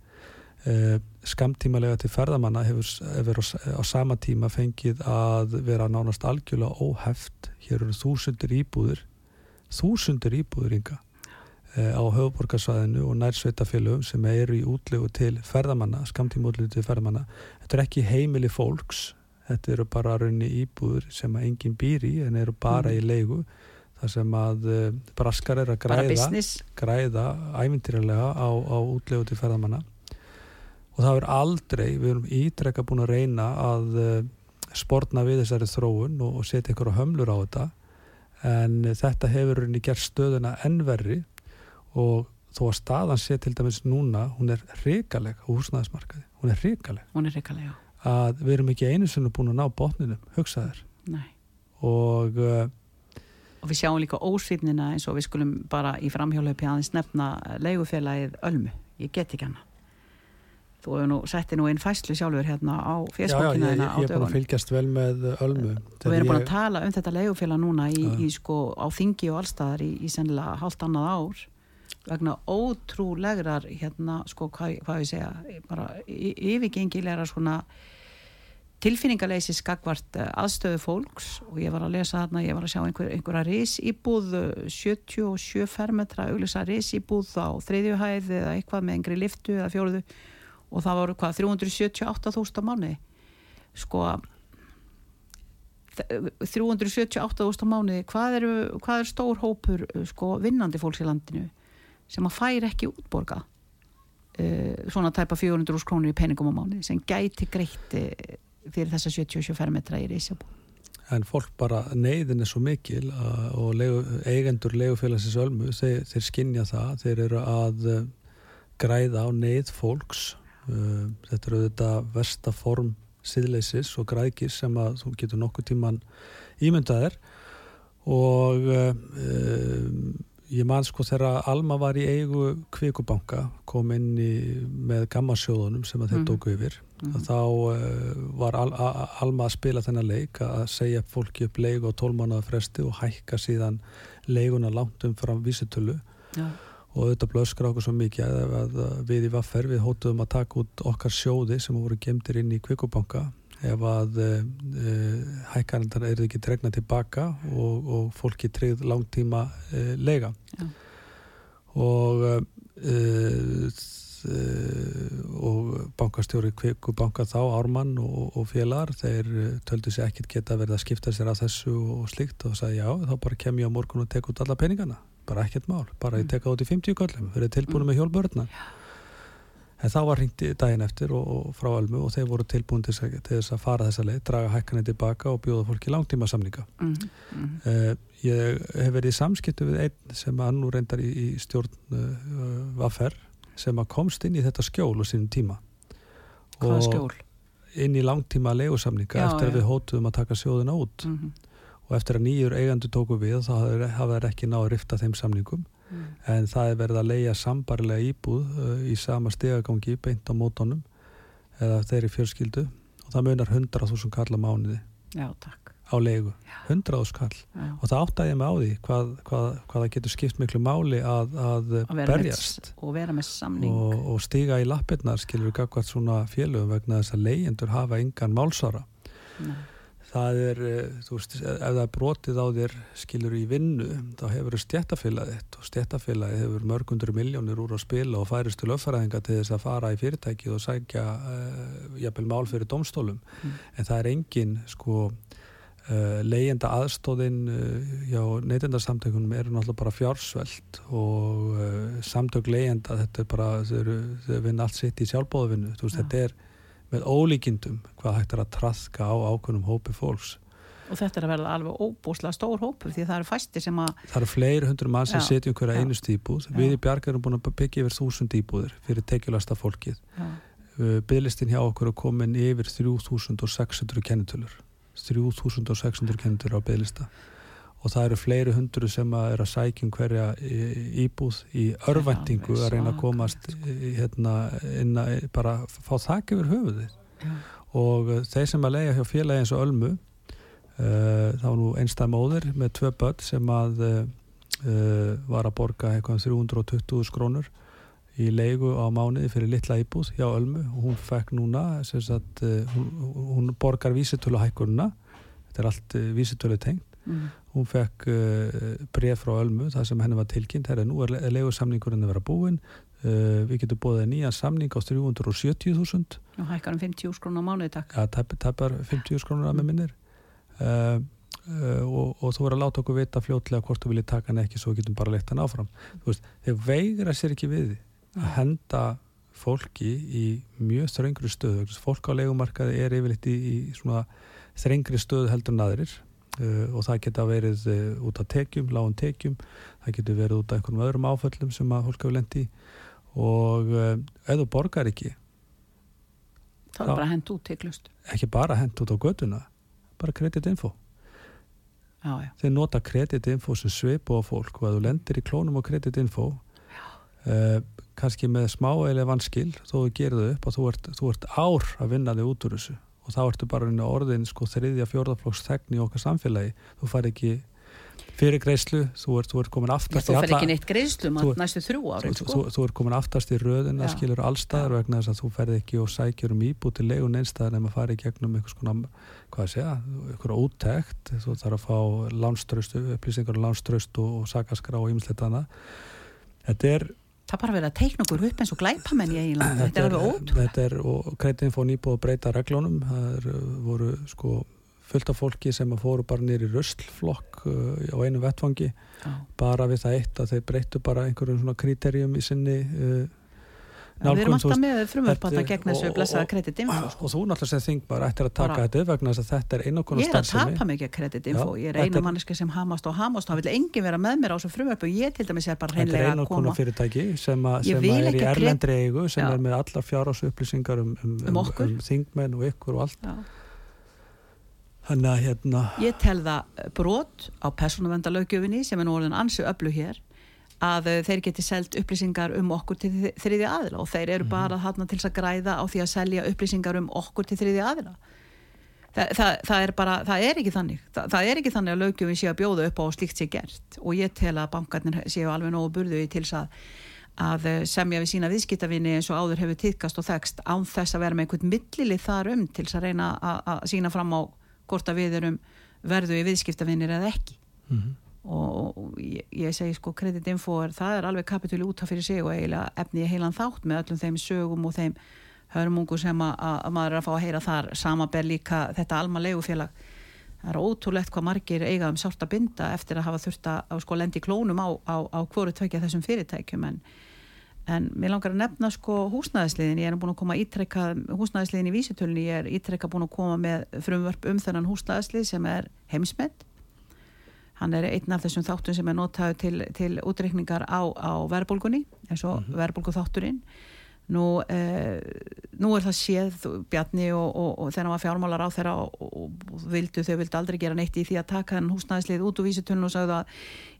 skamtímalega til ferðamanna hefur, hefur á, sama tíma fengið að vera nánast algjörlega óheft. Hér eru þúsundir íbúður þúsundir íbúður ynga eh, á höfuborgarsvæðinu og nærsveitafélögum sem eru í útlegu til ferðamanna skamtíma útlegu til ferðamanna. Þetta er ekki heimili fólks þetta eru bara raunni íbúður sem enginn býr í en eru bara mm. í leigu þar sem að uh, braskar er að græða græða ævintýralega á, á útlegu til ferðamanna og það er aldrei, við erum ítrekka búin að reyna að uh, sportna við þessari þróun og, og setja ykkur á hömlur á þetta. En þetta hefur reyni gert stöðuna ennverri og þó að staðan sé til dæmis núna hún er reikaleg á húsnæðismarkaði. Hún er reikaleg,
hún er reikaleg
að við erum ekki einu er búin að ná botninum hugsaður og uh,
og við sjáum líka ósýtnina eins og við skulum bara í framhjálöpi aðeins nefna leigufélagið Ölmu, ég get ekki hana Þú hefur nú settið nú einn fæslu sjálfur hérna á fjersbókina
hérna á dögun. Já, já, ég, ég er búin að fylgjast vel með Ölmu.
Og við erum búin að tala um þetta leigufélag núna í, í sko á þingi og allstaðar í, í sennilega hálft annað ár vegna ótrúlegrar hérna sko hvað, hvað ég segja bara yfirgengilegra svona tilfinningaleysi skagvart eh, aðstöðu fólks og ég var að lesa þarna, ég var að sjá einhver, einhverja risýbúð 77 fermetra auglisa risýbúð á þriðjuhæð eða eitthvað með engri liftu eða fjóruðu og það voru hvað 378.000 á mánu sko 378.000 á mánu hvað er, hvað er stór hópur sko vinnandi fólks í landinu sem að fær ekki útborga uh, svona tæpa 400 krónir í peningum á mánu sem gæti greitt uh, fyrir þessa 77 metra í Rísjabú
En fólk bara neyðin er svo mikil uh, og legu, eigendur legufélagsins ölmu, þeir, þeir skinja það þeir eru að græða á neyð fólks þetta eru þetta versta form siðleisis og grækis sem að þú getur nokkuð tíman ímyndaðir og um, ég man sko þegar Alma var í eigu kvikubanka kom inn í, með gammasjóðunum sem að þeir mm. dóku yfir mm. þá uh, var Al Alma að spila þennan leik að segja fólki upp leik og tólmánaða fresti og hækka síðan leikuna langt um fram vísitölu ja og auðvitað blöskra okkur svo mikið að við í Vaffer við hóttuðum að taka út okkar sjóði sem voru gemdir inn í Kvikubanka ef að e, hækkarandar eru ekki tregna tilbaka og, og fólki tregð langtíma e, lega Já. og e, og bankastjóri Kvikubanka þá, Ármann og, og félagar þeir töldu sér ekkert geta verið að skipta sér að þessu og slikt og sagði já, þá bara kem ég á morgun og tek út alla peningana bara ekkert mál, bara ég mm. tekka út í 50 köllum verið tilbúinu mm. með hjólbörna en þá var hringt daginn eftir og, og frá Ölmu og þeir voru tilbúin til, þess að fara þessa leið, draga hækkanir tilbaka og bjóða fólki langtíma samlinga mm. Mm. Uh, ég hef verið í samskiptu við einn sem að nú reyndar í, í stjórn uh, Vaffer sem að komst inn í þetta skjól á sínum tíma
Hvaða skjól?
inn í langtíma legusamlinga eftir já. að við hótuðum að taka sjóðina út -hmm og eftir að nýjur eigandu tóku við þá hafa þeir ekki náðu að rifta þeim samningum. Mm. en það er verið að leia sambarlega íbúð uh, í sama stegagangi beint á mótonum eða þeirri fjölskyldu. Og það munar 100.000 kall á mánuði.
Já,
á leigu, 100.000 kall. Já. og það áttæði mig á því hvað, hvað, hvað það getur skipt miklu máli að, að, að berjast.
og vera með samning.
Og, og stiga í lappirnar skilur við gagvað svona félögum vegna þess að leyendur hafa engan málsara Nei það er, eh, þú veist, ef það brotið á þér skilur í vinnu, þá hefur stjættafélagið og stjættafélagið hefur mörgundur miljónir úr að spila og færist til löffæraðinga til þess að fara í fyrirtækið og sækja uh, jafnvel mál fyrir domstólum, mm. en það er engin sko uh, leyenda aðstóðin uh, hjá neytendarsamtökunum eru náttúrulega bara fjársveld og uh, samtök leyenda þetta er bara, þau, vinna allt sitt í
Já.
þetta er með ólíkindum hvað hægt er að traðka á ákveðnum hópi fólks
og þetta er að verða alveg óbúslega stór hópur því það eru fæsti sem að
Það eru fleiri hundur mann sem setjum hverja einust íbúð.
Já.
Við í Bjarg erum búin að byggja yfir þúsund íbúðir fyrir tekjulasta fólkið.
já,
Byðlistin hjá okkur er komin yfir 3600 kennitölur. 3600 kennitölur á byðlista. Og það eru fleiri hundur sem að er að sækjum hverja í- íbúð í örvæntingu
alveg
að reyna að komast í- hérna, inn að bara fá þakk yfir höfuðið.
já,
Og þeir sem að leiða hjá félagi eins og Ölmu uh, þá nú einstæð móðir með tvö börn sem að uh, var að borga eitthvað um 320 skrónur í leigu á mánuði fyrir litla íbúð hjá Ölmu. Og hún fekk núna sagt, hún, hún borgar vísitölu hækkununa þetta er allt vísitölu tengt
mm,
hún fekk uh, bref frá Ölmu það sem henni var tilkynnt herri, nú er leigusamningurinn að vera búinn. Uh, við getum búið nýjan samning á 370.000
og hækkar um 50 skrún á mánuði takk.
Ja, tæp, tæpar 50 skrónur að með minnir. Uh, uh, og, og þú verður að láta okkur vita fljótlega hvort þú viljið taka hann ekki svo getum bara leitt hann áfram. Veist, þeir veigra sér ekki við að henda fólki í mjög þröngri stöðu. Fólk á leigumarkaði er yfirleitt í, í svona þrengri stöðu heldur en aðrir og það geta verið uh, út af tekjum, lágum tekjum. Það getur verið út af einhverjum öðrum áföllum sem að fólk hefur lendi og uh, ef þú borgar ekki
þá er bara hend út teklust
ekki bara hent út á göduna bara kreditinfo þeir nota kreditinfo sem svipu á fólk og að þú lendir í klónum á kreditinfo uh, kannski með smá eða vanskil þó þú gerir það upp og þú ert, þú ert ár að vinna þig út úr þessu og þá ertu bara inn á orðin sko þriðja fjórðaflokks þegn í okkar samfélagi þú fær ekki fyrir greiðslu þú ert, þú ert komin aftast
þú
í
fer ekki neitt greiðslum
þú-
að næstu þrjú ári
þú,
sko.
þú, þú ert komin aftast í röðina
Já.
skilur allstaðar vegna þess að þú ferð ekki og sækjur um íbúð til leigun einstæðar nema fari gegnum einhvers konar, hvað að segja, einhverja úttekt þú þarf að fá lánströst upplýsingar um lánströst og, og sakaskrá og ýmislegt annað þetta er
það er bara verið að teikna okkur upp eins og glæpamenn í eiginlega þetta er alveg ótrúlega
þetta er, og kreitin fór nýbúið að breyta reglunum. Það er, uh, voru sko fullt af fólki sem að fóru bara nýri röstlflokk uh, á einu vettfangi
Já.
bara við það eitt að þeir breyttu bara einhverjum svona kriterjum í sinni uh,
við erum alltaf með frumvörp að
þetta-
það gegn þessu
og- og-
blessaða
og-
kreditinfo
og þú náttúrulega sem þingmar ættir að taka þetta vegna þess að þetta er einu konar
ég er að
starfsemi
tapa mikið kreditinfo ég er
þetta
einu
er-
manneski sem hamast og hamast og það vil enginn vera með mér á þessu frumvörpu ég til dæmis er bara
þetta er
hreinlega
einu
að koma
konar fyrirtæki sem, a, sem að er í
að
erlendri eigu sem
Já.
er með allar fjárhásu upplýsingar um, um,
Um okkur.
um þingmenn og ykkur og allt
Já.
þannig að hérna
ég tel það brot á persónuvendalögjöfinni sem er nú orðin ansi öllu hér að uh, þeir geti selt upplýsingar um okkur til þriðja aðila og þeir eru bara þarna til að græða á því að selja upplýsingar um okkur til þriðja aðila. Þa, það, það er bara, það er ekki þannig. Það, það er ekki þannig að lögjöfin sé að bjóða upp á slíkt sé gert. Og ég tel að bankarnir séu alveg nógu burðu til þess að að uh, semja við sína viðskiptavinni eins og áður hefur týðkast og þekst án þess að vera með einhvern millili þar um til að reyna að, sína fram á hvort að við erum verðu í viðskiptavinnir eða ekki.
Mm
og, og ég, ég segi sko kreditinfo er, það er alveg kapitúli út af fyrir sig og eiginlega efni heilan þátt með öllum þeim sögum og þeim hörmungu sem að, að maður er að fá að heyra þar. Samaber líka þetta alma leigufélag það er ótrúlegt hvað margir eiga um sárt að binda eftir að hafa þurft að sko lendi klónum á, á, á hvoru tvekja þessum fyrirtækjum. En, en mér langar að nefna sko húsnæðisliðin. Ég er búin að koma ítrekka húsnæðisliðin í vísitölni, ég er ítrekka búin að koma með frumvörp um þennan húsnæðislið sem er heimsmedd hann er einn af þessum þáttum sem er notaðu til, til útreikningar á, á verðbólgunni eins og mm -hmm. þátturinn nú, eh, nú er það séð Bjarni og, og, og þegar hann var fjármálar á þeirra og, og, vildu, þau vildu aldrei gera neitt í því að taka hann húsnæðislið út úr vísitunum og sagðu að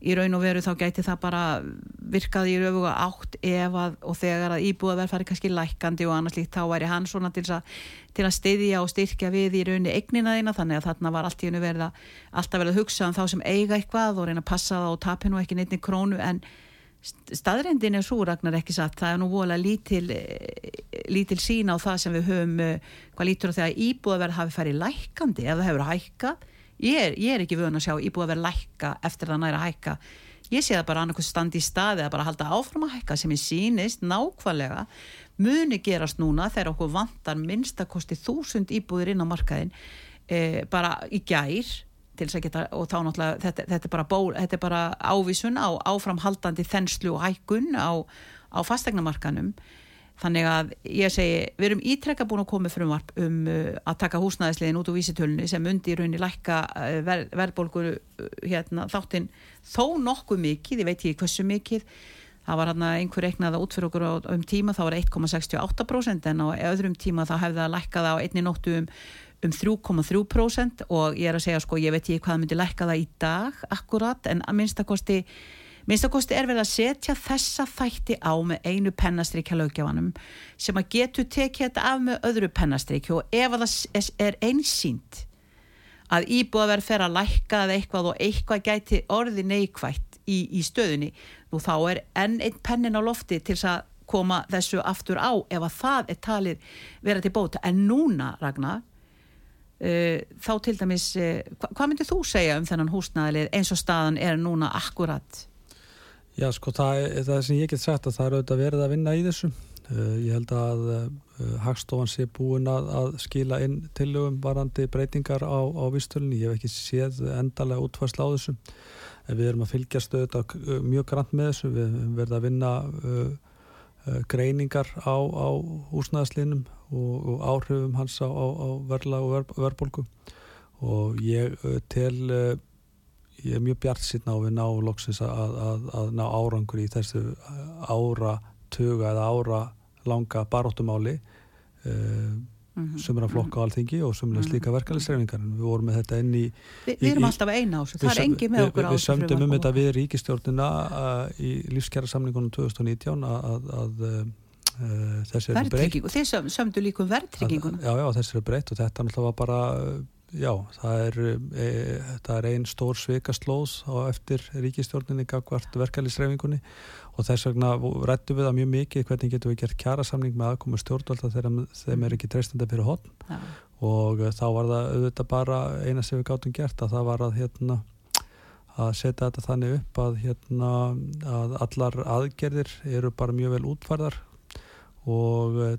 í raun og veru þá gæti það bara virkaði í röfuga átt ef að og þegar að íbúða verð farið kannski lækandi og annars líkt þá væri hann svona til, að, til að styðja og styrkja við í raunni eignina þína. Þannig að þarna var allt í hennu verið að alltaf verið að hugsa um þá sem eiga eitthvað og reyna að passa það og tapi nú ekki neittni krónu. En staðrendin er svo Ragnar ekki satt, það er nú vola lítil lítil sín á það sem við höfum hvað lítur á þegar íbúðaverð hafi færið lækandi ef það hefur hækkað. Ég er, ég er ekki vöðun að sjá íbúðaverð lækka eftir það næra hækka. Ég sé það bara annarkoð standi í staði að bara halda áfram að hækka sem ég sýnist nákvæmlega muni gerast núna þegar okkur vantar minnstakosti þúsund íbúðir inn á markaðin eh, bara í gær til þess að geta, og þá náttúrulega þetta, þetta, er bara ból, þetta er bara ávísun á áframhaldandi þenslu og hækkun á, á fastegnamarkanum þannig að ég segi við erum ítrekka búin að koma frumvarp um uh, að taka húsnæðislegin út úr vísitölunni sem undir raunni lækka uh, ver, verðbólgur uh, hérna, þáttinn þó nokkuð mikið, ég veit ekki hversu mikið. Það var hérna einhver reiknaða út fyrir okkur á, um tíma, það var 1,68% en á öðrum tíma það hefði það lækkað á einni nóttu um um 3,3% og ég er að segja sko ég veit ekki hvað myndi lækka það í dag akkurat en að minnstakosti minnstakosti er verið að setja þessa þætti á með einu pennastrykja lögjafanum sem að getur tekið þetta af með öðru pennastrykju og ef það er einsýnt að íbúðaverð fer að lækka eða eitthvað og eitthvað gæti orði neikvægt í, í stöðunni nú þá er enn einn pennin á lofti til að koma þessu aftur á ef að það er talið vera til bóta. En núna Ragnar þá til dæmis uh, hva, hvað myndir þú segja um þennan húsnæðilið eins og staðan er núna akkurat?
Já sko það það sem ég get sagt að það er auðvitað verið að vinna í þessu. Uh, ég held að Hagstofan sé búin að, að skila inn tillögum varandi breytingar á, á vistölunni, ég hef ekki séð endalega útfarsla á þessu. En við erum að fylgjast auðvitað mjög grann með þessu, við verðum að vinna greiningar á, á húsnæðislinum og, og áhrifum hans á, á, á verla og ver, verbolgu og ég tel ég er mjög bjart síðan á við ná loksins að, að, að ná árangur í þessu ára tuga eða ára langa baróttumáli uh, Mm -hmm. sumra flokka á alþingi og sumra mm -hmm. slíka verkefælisreifingar við vorum með þetta inn í
Vi, Við erum alltaf eina ás, það er engi með okkur
á Við sömdum um þetta við ríkistjórnina uh, í lífskjæra samningunum 2019 að, að,
þessi eru breytt. Þið sömdu líka um verðtrygginguna.
Já, já, þessi eru breytt og þetta var bara já, það er, e, er einn stór sveikaslóð á eftir ríkistjórninni gagvart verkefælisreifingunni og þess vegna rættu við það mjög mikið hvernig getum við gert kjærasamning með aðkomu stjórnvalda þegar þeim er ekki treystandi fyrir hodn ja. og þá var það auðvitað bara eina sem við gáttum gert að það var að hérna að setja þetta þannig upp að hérna að allar aðgerðir eru bara mjög vel útfarðar og uh,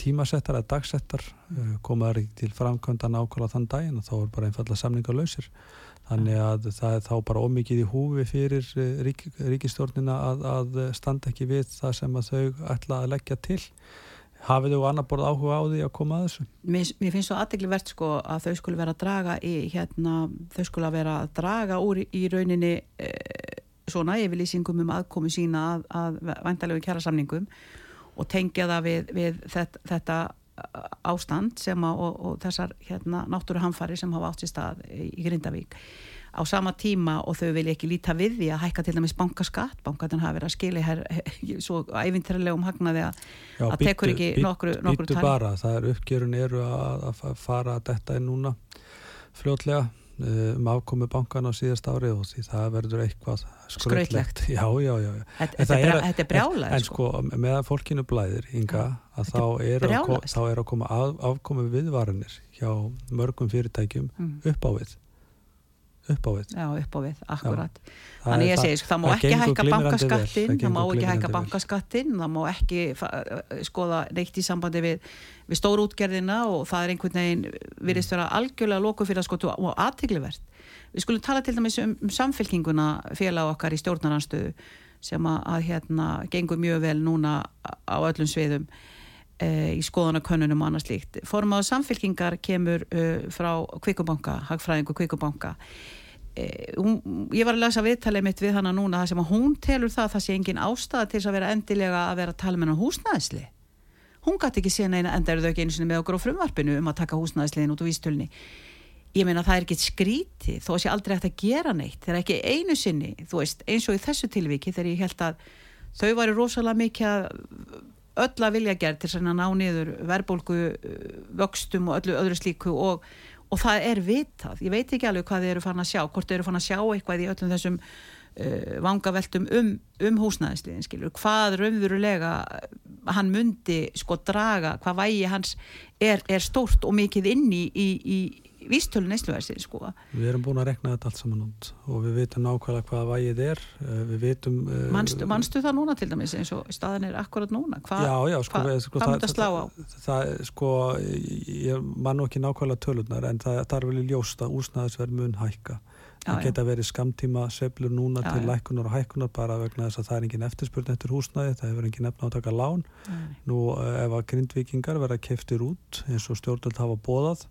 tímasettar eða dagsettar uh, komaður til framkvæmda nákvæmlega þann daginn og þá er bara einfallega samninga lausir. Þannig að það er þá bara ómikið í húfi fyrir eh, rík, ríkistjórnina að, að standa ekki við það sem að þau ætla að leggja til. Hafið þau annar borð áhuga á því að koma að þessu?
Mér, mér finnst svo aðdeglivert sko að þau skulle vera að draga í hérna, þau skulle að vera að draga úr í rauninni e, svona yfirlýsingum um aðkomi sína að, að væntalegu kjæra samningum og tengja það við, við þetta, þetta ástand sem að, og, og þessar hérna, náttúruhamfari sem hafa átt sér stað í Grindavík. Á sama tíma og þau vilja ekki líta við því að hækka til dæmis bankaskatt bankatin hafa verið að skilja hér svo æfintilegum hagnaði að, Já, að tekur ekki nokkru, nokkru
tæm bara, það er uppgjörun eru að, að fara þetta inn núna fljótlega um afkomi bankan á síðast ári og því það verður eitthvað
skrautlegt
já, já, já,
Þetta er, er brjála
en, en sko, meðan fólkinu blæðir Inga, að þá er, að, þá er að koma af, afkomi viðvarinir hjá mörgum fyrirtækjum mm. upp á við upp á við.
Já, upp á við, akkurat. Já. Þannig ég segi, það má ekki hækka bankaskattin það má ekki hækka bankaskattin það má ekki skoða neitt í sambandi við, við stóru útgerðina og það er einhvern veginn virðist vera algjörlega loku fyrir að skotu og aðtiglivert Við skulum tala til dæmis um, um samfélkinguna félag okkar í stjórnaranstöðu sem að, að hérna gengur mjög vel núna á öllum sviðum e, í skoðanakönnunum og annars líkt. Formáðu samfélkingar kemur e, frá Kvíkubanka, Hagfræðingu Kvíkubanka hún, ég var að lesa viðtalið mitt við hana núna það sem að hún telur það að það sé engin ástæða til að vera endilega að vera að tala með hann húsnæðisli. Hún gæti ekki síðan eina enda eru þau ekki einu sinni með okkur á frumvarpinu um að taka húsnæðisliðin út úr vístölni ég meina það er ekki skríti þó að sé aldrei hægt að gera neitt. Það er ekki einu sinni, þú veist, eins og í þessu tilviki þegar ég held að þau væri rosalega mikið öll að vilja gerð til að ná niður verbulgu vöxtum og öllu öðru slíku og og það er vitað, ég veit ekki alveg hvað þið eru fann að sjá, hvort þið eru fann að sjá eitthvað í öllum þessum uh, vangaveltum um, um húsnæðisliðin, skilur hvað raunverulega hann myndi sko draga, hvað vægi hans er, er stórt og mikið inn í, í, í, vístölu neysluversi sko.
Við erum búin að rekna þetta allt saman út og við veitum nákvæmlega hvaða vægið er uh, við veitum uh,
manstu, manstu það núna til dæmis eins og staðan er akkurat núna Hva,
Já, já, sko,
hva,
sko
hvað myndi að slá á?
Það, það, sko, ég man nú ekki nákvæmlega tölunar en það, það er vel ljóst að úsnaðisverð mun hækka það
Já,
geta verið skamtíma söflur núna
Já,
til
já.
lækunar og hækunar bara vegna þess að það er engin eftirspurn eftir húsnaði, það hefur engin efna á að taka lán nú eh, ef að grindvikingar verða keftir út eins og stjórnvöld hafa bóðað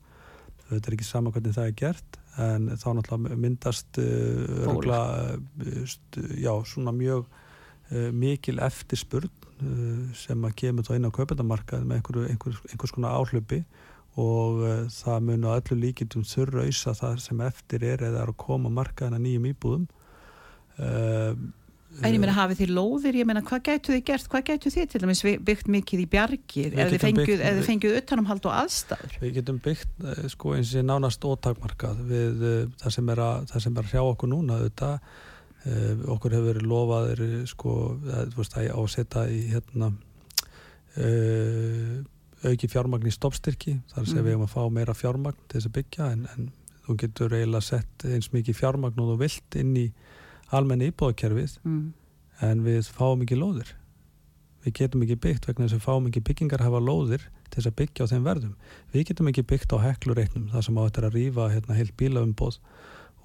þetta er ekki sama hvernig það er gert en þá náttúrulega myndast uh, örgla, uh, já, svona mjög uh, mikil eftirspurn uh, sem að kemur þá inn á kaupendamarkað með einhver, einhver, einhvers konar áhlaupi og uh, það mun á öllu líkindum þurrauðsa það sem eftir er eða er að koma markaðina nýjum íbúðum
En ég meina hafið þið lóðir, ég meina hvað gætu þið gert, hvað gætu þið til dæmis byggt mikið í bjargir
Við
eða þið fengjuð,
byggt-
fengjuð utanumhald og aðstæður?
Við getum byggt eh, sko eins og nánast ótakmarkað við uh, það sem er að, það sem er að hrjá okkur núna þetta uh, okkur hefur verið lofaðir sko að, veist, að ásetta í hérna auki fjármagn í stoppstyrki þar sem
Mm.
við hefum að fá meira fjármagn til þess að byggja en, en þú getur eiginlega sett eins mikið fjármagn og þú vilt inn í almenni íbúðakerfið
Mm.
en við fáum ekki lóðir. Við getum ekki byggt vegna þess að fáum ekki byggingar hafa lóðir til þess að byggja á þeim verðum. Við getum ekki byggt á heklureiknum þar sem á þetta er að rýfa hérna, heilt bílaumbóð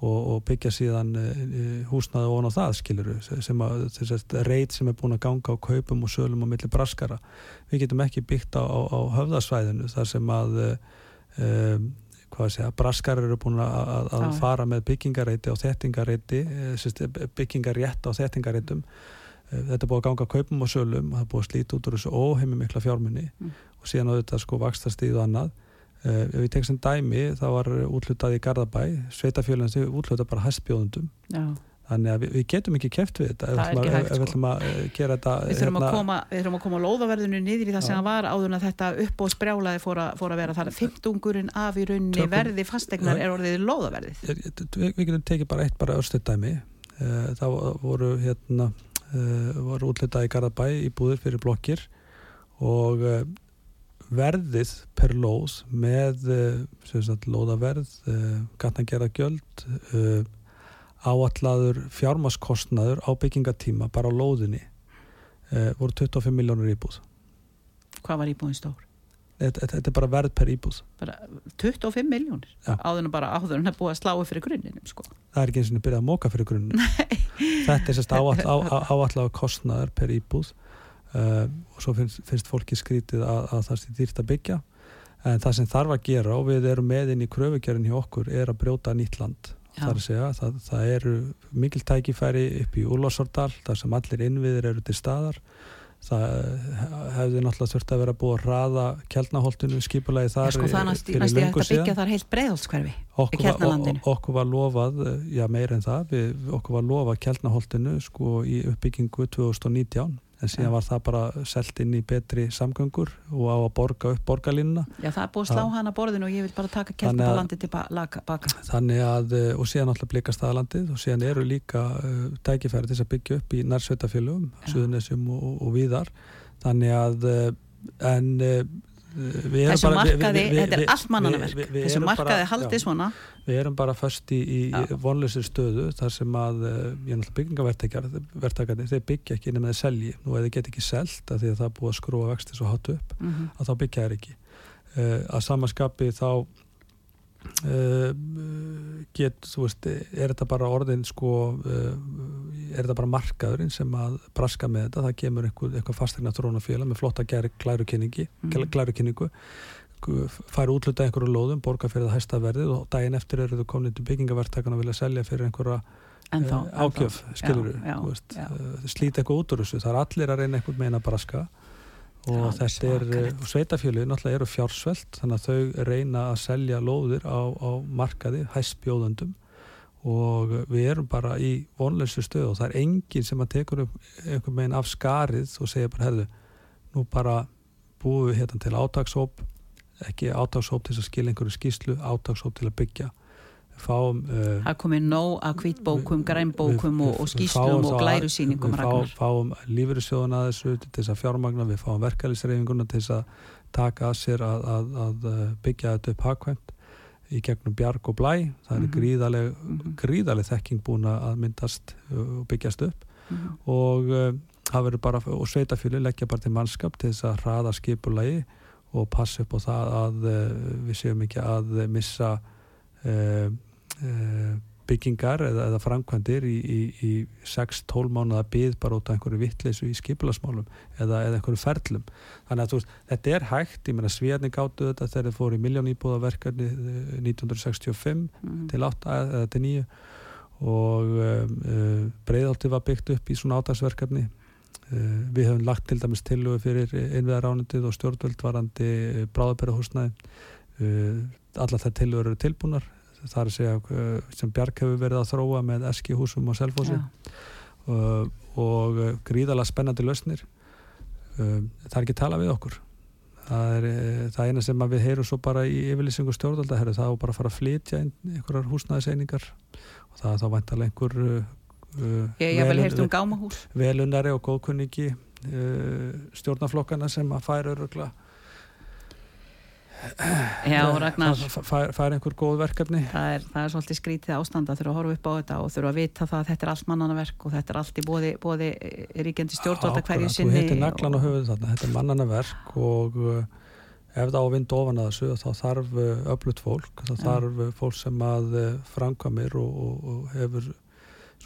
og, og byggja síðan uh, húsnaði ofan á það skiluru sem að reit sem er búin að ganga á kaupum og sölum á milli braskara. Við getum ekki byggt á, á, á höfðasvæðinu þar sem að uh, um, að braskar eru búin að, að, fara með byggingareiti og þettingareiti byggingarétt á þettingareitum Eh, þetta er búið að ganga kaupum og sölum það er búið að slíta út úr þessu óheimi mikla fjármunni
Mm.
og síðan á þetta sko vakstastíð og annað ef við tekst sem dæmi það var útlutað í Garðabæ sveitafjölinn sem útlutað bara hæstbjóðundum
Já.
Þannig að við, við getum ekki keft við þetta ef við ætlum að-
sko.
ætlum að eh, gera þetta
Við þurfum,
hérna-
að koma, við þurfum að koma lóðaverðinu niður í það sem
Já.
það var áður en að þetta upp og sprjálaði fór að, fór að vera þar fimmtungurinn af í rauninni
Tökum-
verði fastegnar er orðið lóðaverðið
Er- við, við getum tekið bara eitt bara örstuð dæmi uh, það voru hérna uh, voru útlitað í Garðabæ í búðir fyrir blokkir og verðið per lóð með sem sagt, lóðaverð gatnagerða gjöld áallaður fjármaskostnaður á byggingatíma bara á lóðinni uh, voru 25 miljónur íbúð
Hvað var íbúðin stór?
þetta, þetta er bara verð per íbúð
Bara 25 miljónir
Já.
áður en bara áður en að sláu fyrir grunninum sko.
það er ekki eins og byrjað að móka fyrir grunn þetta er sérst áallega kostnaður per íbúð uh, og svo finnst, finnst fólki skrítið að, að það sé dýrt að byggja en það sem þarf að gera og við erum með inn í kröfugerðin hjá okkur er að brjóta nýtt land. Þar að segja, það, það eru mikil tækifæri upp í Úlfarsordal þar sem allir innviðir eru til staðar. Það hefði náttúrulega þurft að vera búið að raða kjaldnaholtinu skipulagi þar
sko, það næst, næst ég hægt að byggja þar heilt breiðholtskverfi
okkur okkur var lofað eh, já meir en það, við, okkur var lofað Kjeldnaholtinu sko í uppbyggingu 2019 en síðan var það bara selt inn í betri samgöngur og á að borga upp borgarlínuna.
Já, það er búið að slá hana borðinu og ég vil bara taka
Þannig að-
keltaballandi til ba- laka- baka.
Þannig að, eh, og síðan alltaf blika staðlandið og síðan eru líka uh, tækifæri til að byggja upp í nærsveitafélögum
Já.
Suðunesjum og, og, og víðar. Þannig að uh, en
Þessu markaði, þetta er allt mannanaverk Þessu markaði haldið
já.
svona.
Við erum bara först í, í vonlösir stöðu þar sem að náttúrulega byggingavertakar þeir byggja ekki nema þeir selji. Nú ef þeir get ekki selt að því að það er búið að skrúa vexti svo hátt upp
mm
að þá byggja þeir ekki. Uh, að samaskapi þá uh, get þú veist, er þetta bara orðin sko uh, er þetta bara markaðurinn sem að braska með þetta, það kemur einhver, einhver fastegna þrónafélag með flotta gæri glærukynningi
Mhm.
glærukynningu fær útluta einhverju lóðum, borga fyrir það hæsta verðið og daginn eftir eru þau komin til byggingavertakan og vilja selja fyrir einhverja eh, ágjöf, skilur við slíta eitthvað út úr þessu, það er allir að reyna einhvern meina að braska og þetta er,
svakalegt.
sveitafjölu náttúrulega eru fjársvelt þannig að þau reyna að selja lóðir á, á markaði, hæstbjóðandum og við erum bara í vonleysu stöð og það er enginn sem að tekur upp einhvern veginn af skarið og segja bara, herðu, nú bara búum við hérna til átakshóp ekki átakshóp til að skilja einhverju skýslu átakshóp til að byggja fáum uh,
Það komið nóg að hvítbókum, grænbókum og, og skýslum og glærusýningum
við fáum, lífyrirsjóðuna að þessu til þess að fjármagna, við fáum verkefælisreifinguna til þess að taka að sér að, að, að byggja þetta upp hagkvæmt í gegnum bjarg og blæ það er
Mhm.
gríðaleg,
Mhm.
gríðaleg þekking búin að myndast uh, og byggjast upp
Mhm.
og uh, það verður bara og sveitafjölu leggja bara til mannskap til þess að hraða skipulagi og passa upp á það að við séum ekki að missa byggingar eða, eða framkvæmdir í, í, í 6-12 mánuða byð bara út af einhverju vittleysu í skipulasmálum eða, eða einhverju ferlum. Þannig að veist, þetta er hægt, ég meina Svíðarni gáttu þetta þegar þeir fóru í miljón íbúðaverkarni 1965
Mhm.
til 8 eða til 9 og um, uh, breiðálti var byggt upp í svona átagsverkefni uh, við höfum lagt til dæmis tilögu fyrir innviðaránundið og stjórnvöld varandi bráðabæra uh, allar þær tilögur eru tilbúnar það er að segja uh, sem Bjark hefur verið að þróa með eski húsum og
Já.
uh, og uh, gríðalega spennandi lausnir. Uh, það er ekki tala við okkur. Það er það eina sem við heyrum svo bara í yfirlýsingu stjórnvalda það er bara að fara að flytja einhverjar húsnæðiseiningar. Og það er þá vantarlega einhver uh, velun-
um
velunari og góðkunningi uh, stjórnaflokkana sem að færa örugla
Já, Ragnar,
fær, fær einhver góð verkefni.
Það er, það er svolítið skrítið ástand að þurfa að horfa upp á þetta og þurfa að vita það að þetta er allt mannanaverk og þetta er allt í bóði, bóði ríkjandi stjórnvalda hverju sinni
þú heitir naglan á höfuð þarna, þetta er mannana verk og uh, ef það á vind ofan að þessu þá þarf uh, öflut fólk þá þarf fólk sem að framkvæmir og, og, og hefur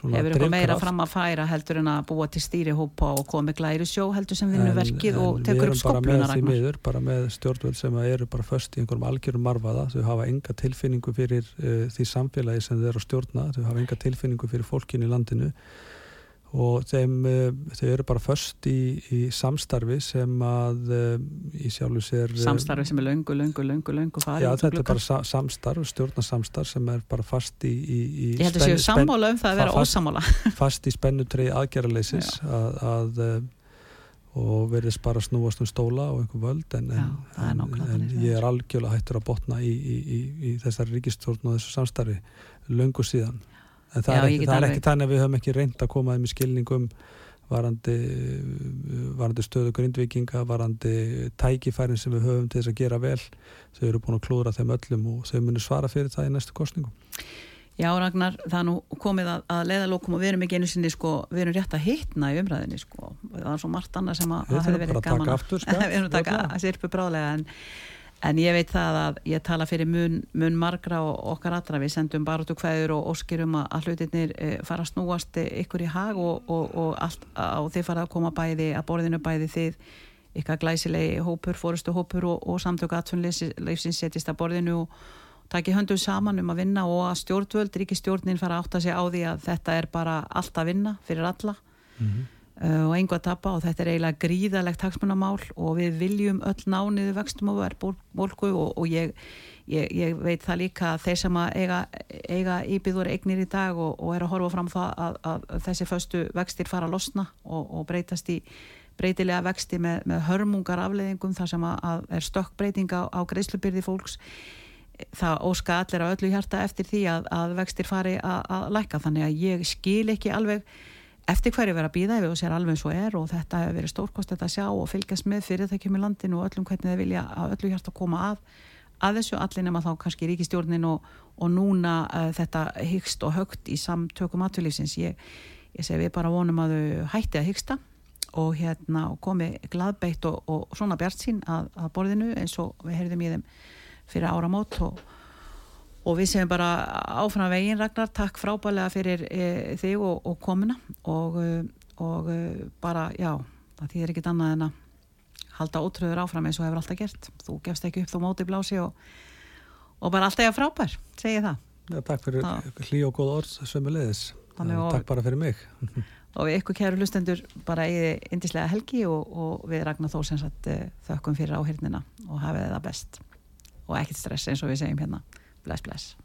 hefur eitthvað meira fram að færa heldur en að búa til stýrihópa og með glæri sjó heldur sem vinnur verkið
en
og
við
tekur
erum
upp
bara með því miður, bara með stjórnvöld sem eru bara föst í einhverjum algjörum marfaða þau hafa enga tilfinningu fyrir uh, því samfélagi sem þau eru að stjórna. Þau hafa enga tilfinningu fyrir fólkinu í landinu og þeim, uh, þau eru bara föst í, í samstarfi sem að uh, í sjálfu sér uh,
samstarfi sem er löngu, löngu, löngu, löngu
Já,
um
þetta er bara sa samstarf, stjórnarsamstarf sem er bara fast í, í, í
ég held að séu sammála um það að vera
fast-
ósamála
fast í spennutrið aðgerraleysis að, að og verðist bara snúast um stóla og einhver völd en,
Já,
en, en, en ég
er.
algjörlega hættur að botna í, í, í, í þessari ríkistjórn og þessu samstarfi löngu síðan en það,
Já,
er, ekki, það er ekki þannig að við höfum ekki reynd að koma þeim í skilningum varandi, varandi stöðu grindvikinga, varandi tækifærin sem við höfum til þess að gera vel. Þau eru búin að klúðra þeim öllum og þau munir svara fyrir það í næstu kostningum
Já Ragnar, það er nú komið að, að leiðalókum og við erum ekki einu sinni sko, við erum rétt að hitna í umræðinni sko. það er svo margt annað sem að, að
þurfum
verið gaman
aftur, sko,
við erum að taka sirpu bráðlega en, en ég veit það að ég tala fyrir mun, mun margra og okkar allra. Við sendum baróttu kveður og óskirum að, hlutirnir e, fara að snúast eh, ykkur í hag og, og, og, allt, og þið fara að koma bæði að borðinu bæði þið ykkar glæsilegi hópur, fórustu hópur og, og samtök atvinnleifsins setjist að borðinu og taki höndum saman um að vinna og að stjórnvöld, ríkistjórnin fara að átta sig á því að þetta er bara allt að vinna fyrir alla.
Mm
uh, og engu að tapa og þetta er eiginlega gríðalegt hagsmunamál og við viljum öll nániðu vextum og verðbólku og, og ég, ég, ég veit það líka að þeir sem að eiga, eiga íbyður eignir í dag og, og er að horfa fram það að, að, að þessi föstu vextir fara að losna og, og breytast í breytilega vexti með, með hörmungar afleðingum þar sem að, að er stökkbreytinga á, á greiðslubyrði fólks. Það óska allir á öllu hjarta eftir því að, að vextir fari að, að lækka. Þannig að ég skil ekki alveg eftir hverju vera að býða ef og sér alveg eins og er og þetta hefur verið stórkost að sjá og fylgjast með fyrirtækjum í landinu og öllum hvernig þeir vilja að öllu hjarta koma að að þessu allir nema þá kannski ríkistjórnin og, og núna uh, þetta hyggst og högt í samtökum atvölífsins ég, ég segi við bara vonum að þau hætti að hyggsta og hérna komi gladbeitt og, og svona bjart sín að, að borðinu eins og við heyrðum í þeim fyrir áramót og, og við séum bara áfram veginn Ragnar, takk frábælega fyrir e, þig og, og komuna. Og, e, og e, bara, já það þýðir ekkit annað en að halda ótröður áfram eins og hefur alltaf gert. Þú gefst ekki upp þú móti blási og, og bara alltaf ég frábær, segi það.
Ja, Takk fyrir hlý og góð orð
Þannig og-
Takk bara fyrir mig.
Og við ykkur kæru hlustendur bara eigið indislega helgi og, og við Ragnar þó sem sagt eh, þökkum fyrir áhyrnina og hafið það best. Og ekkert stress eins og við segjum hérna Plas, plas.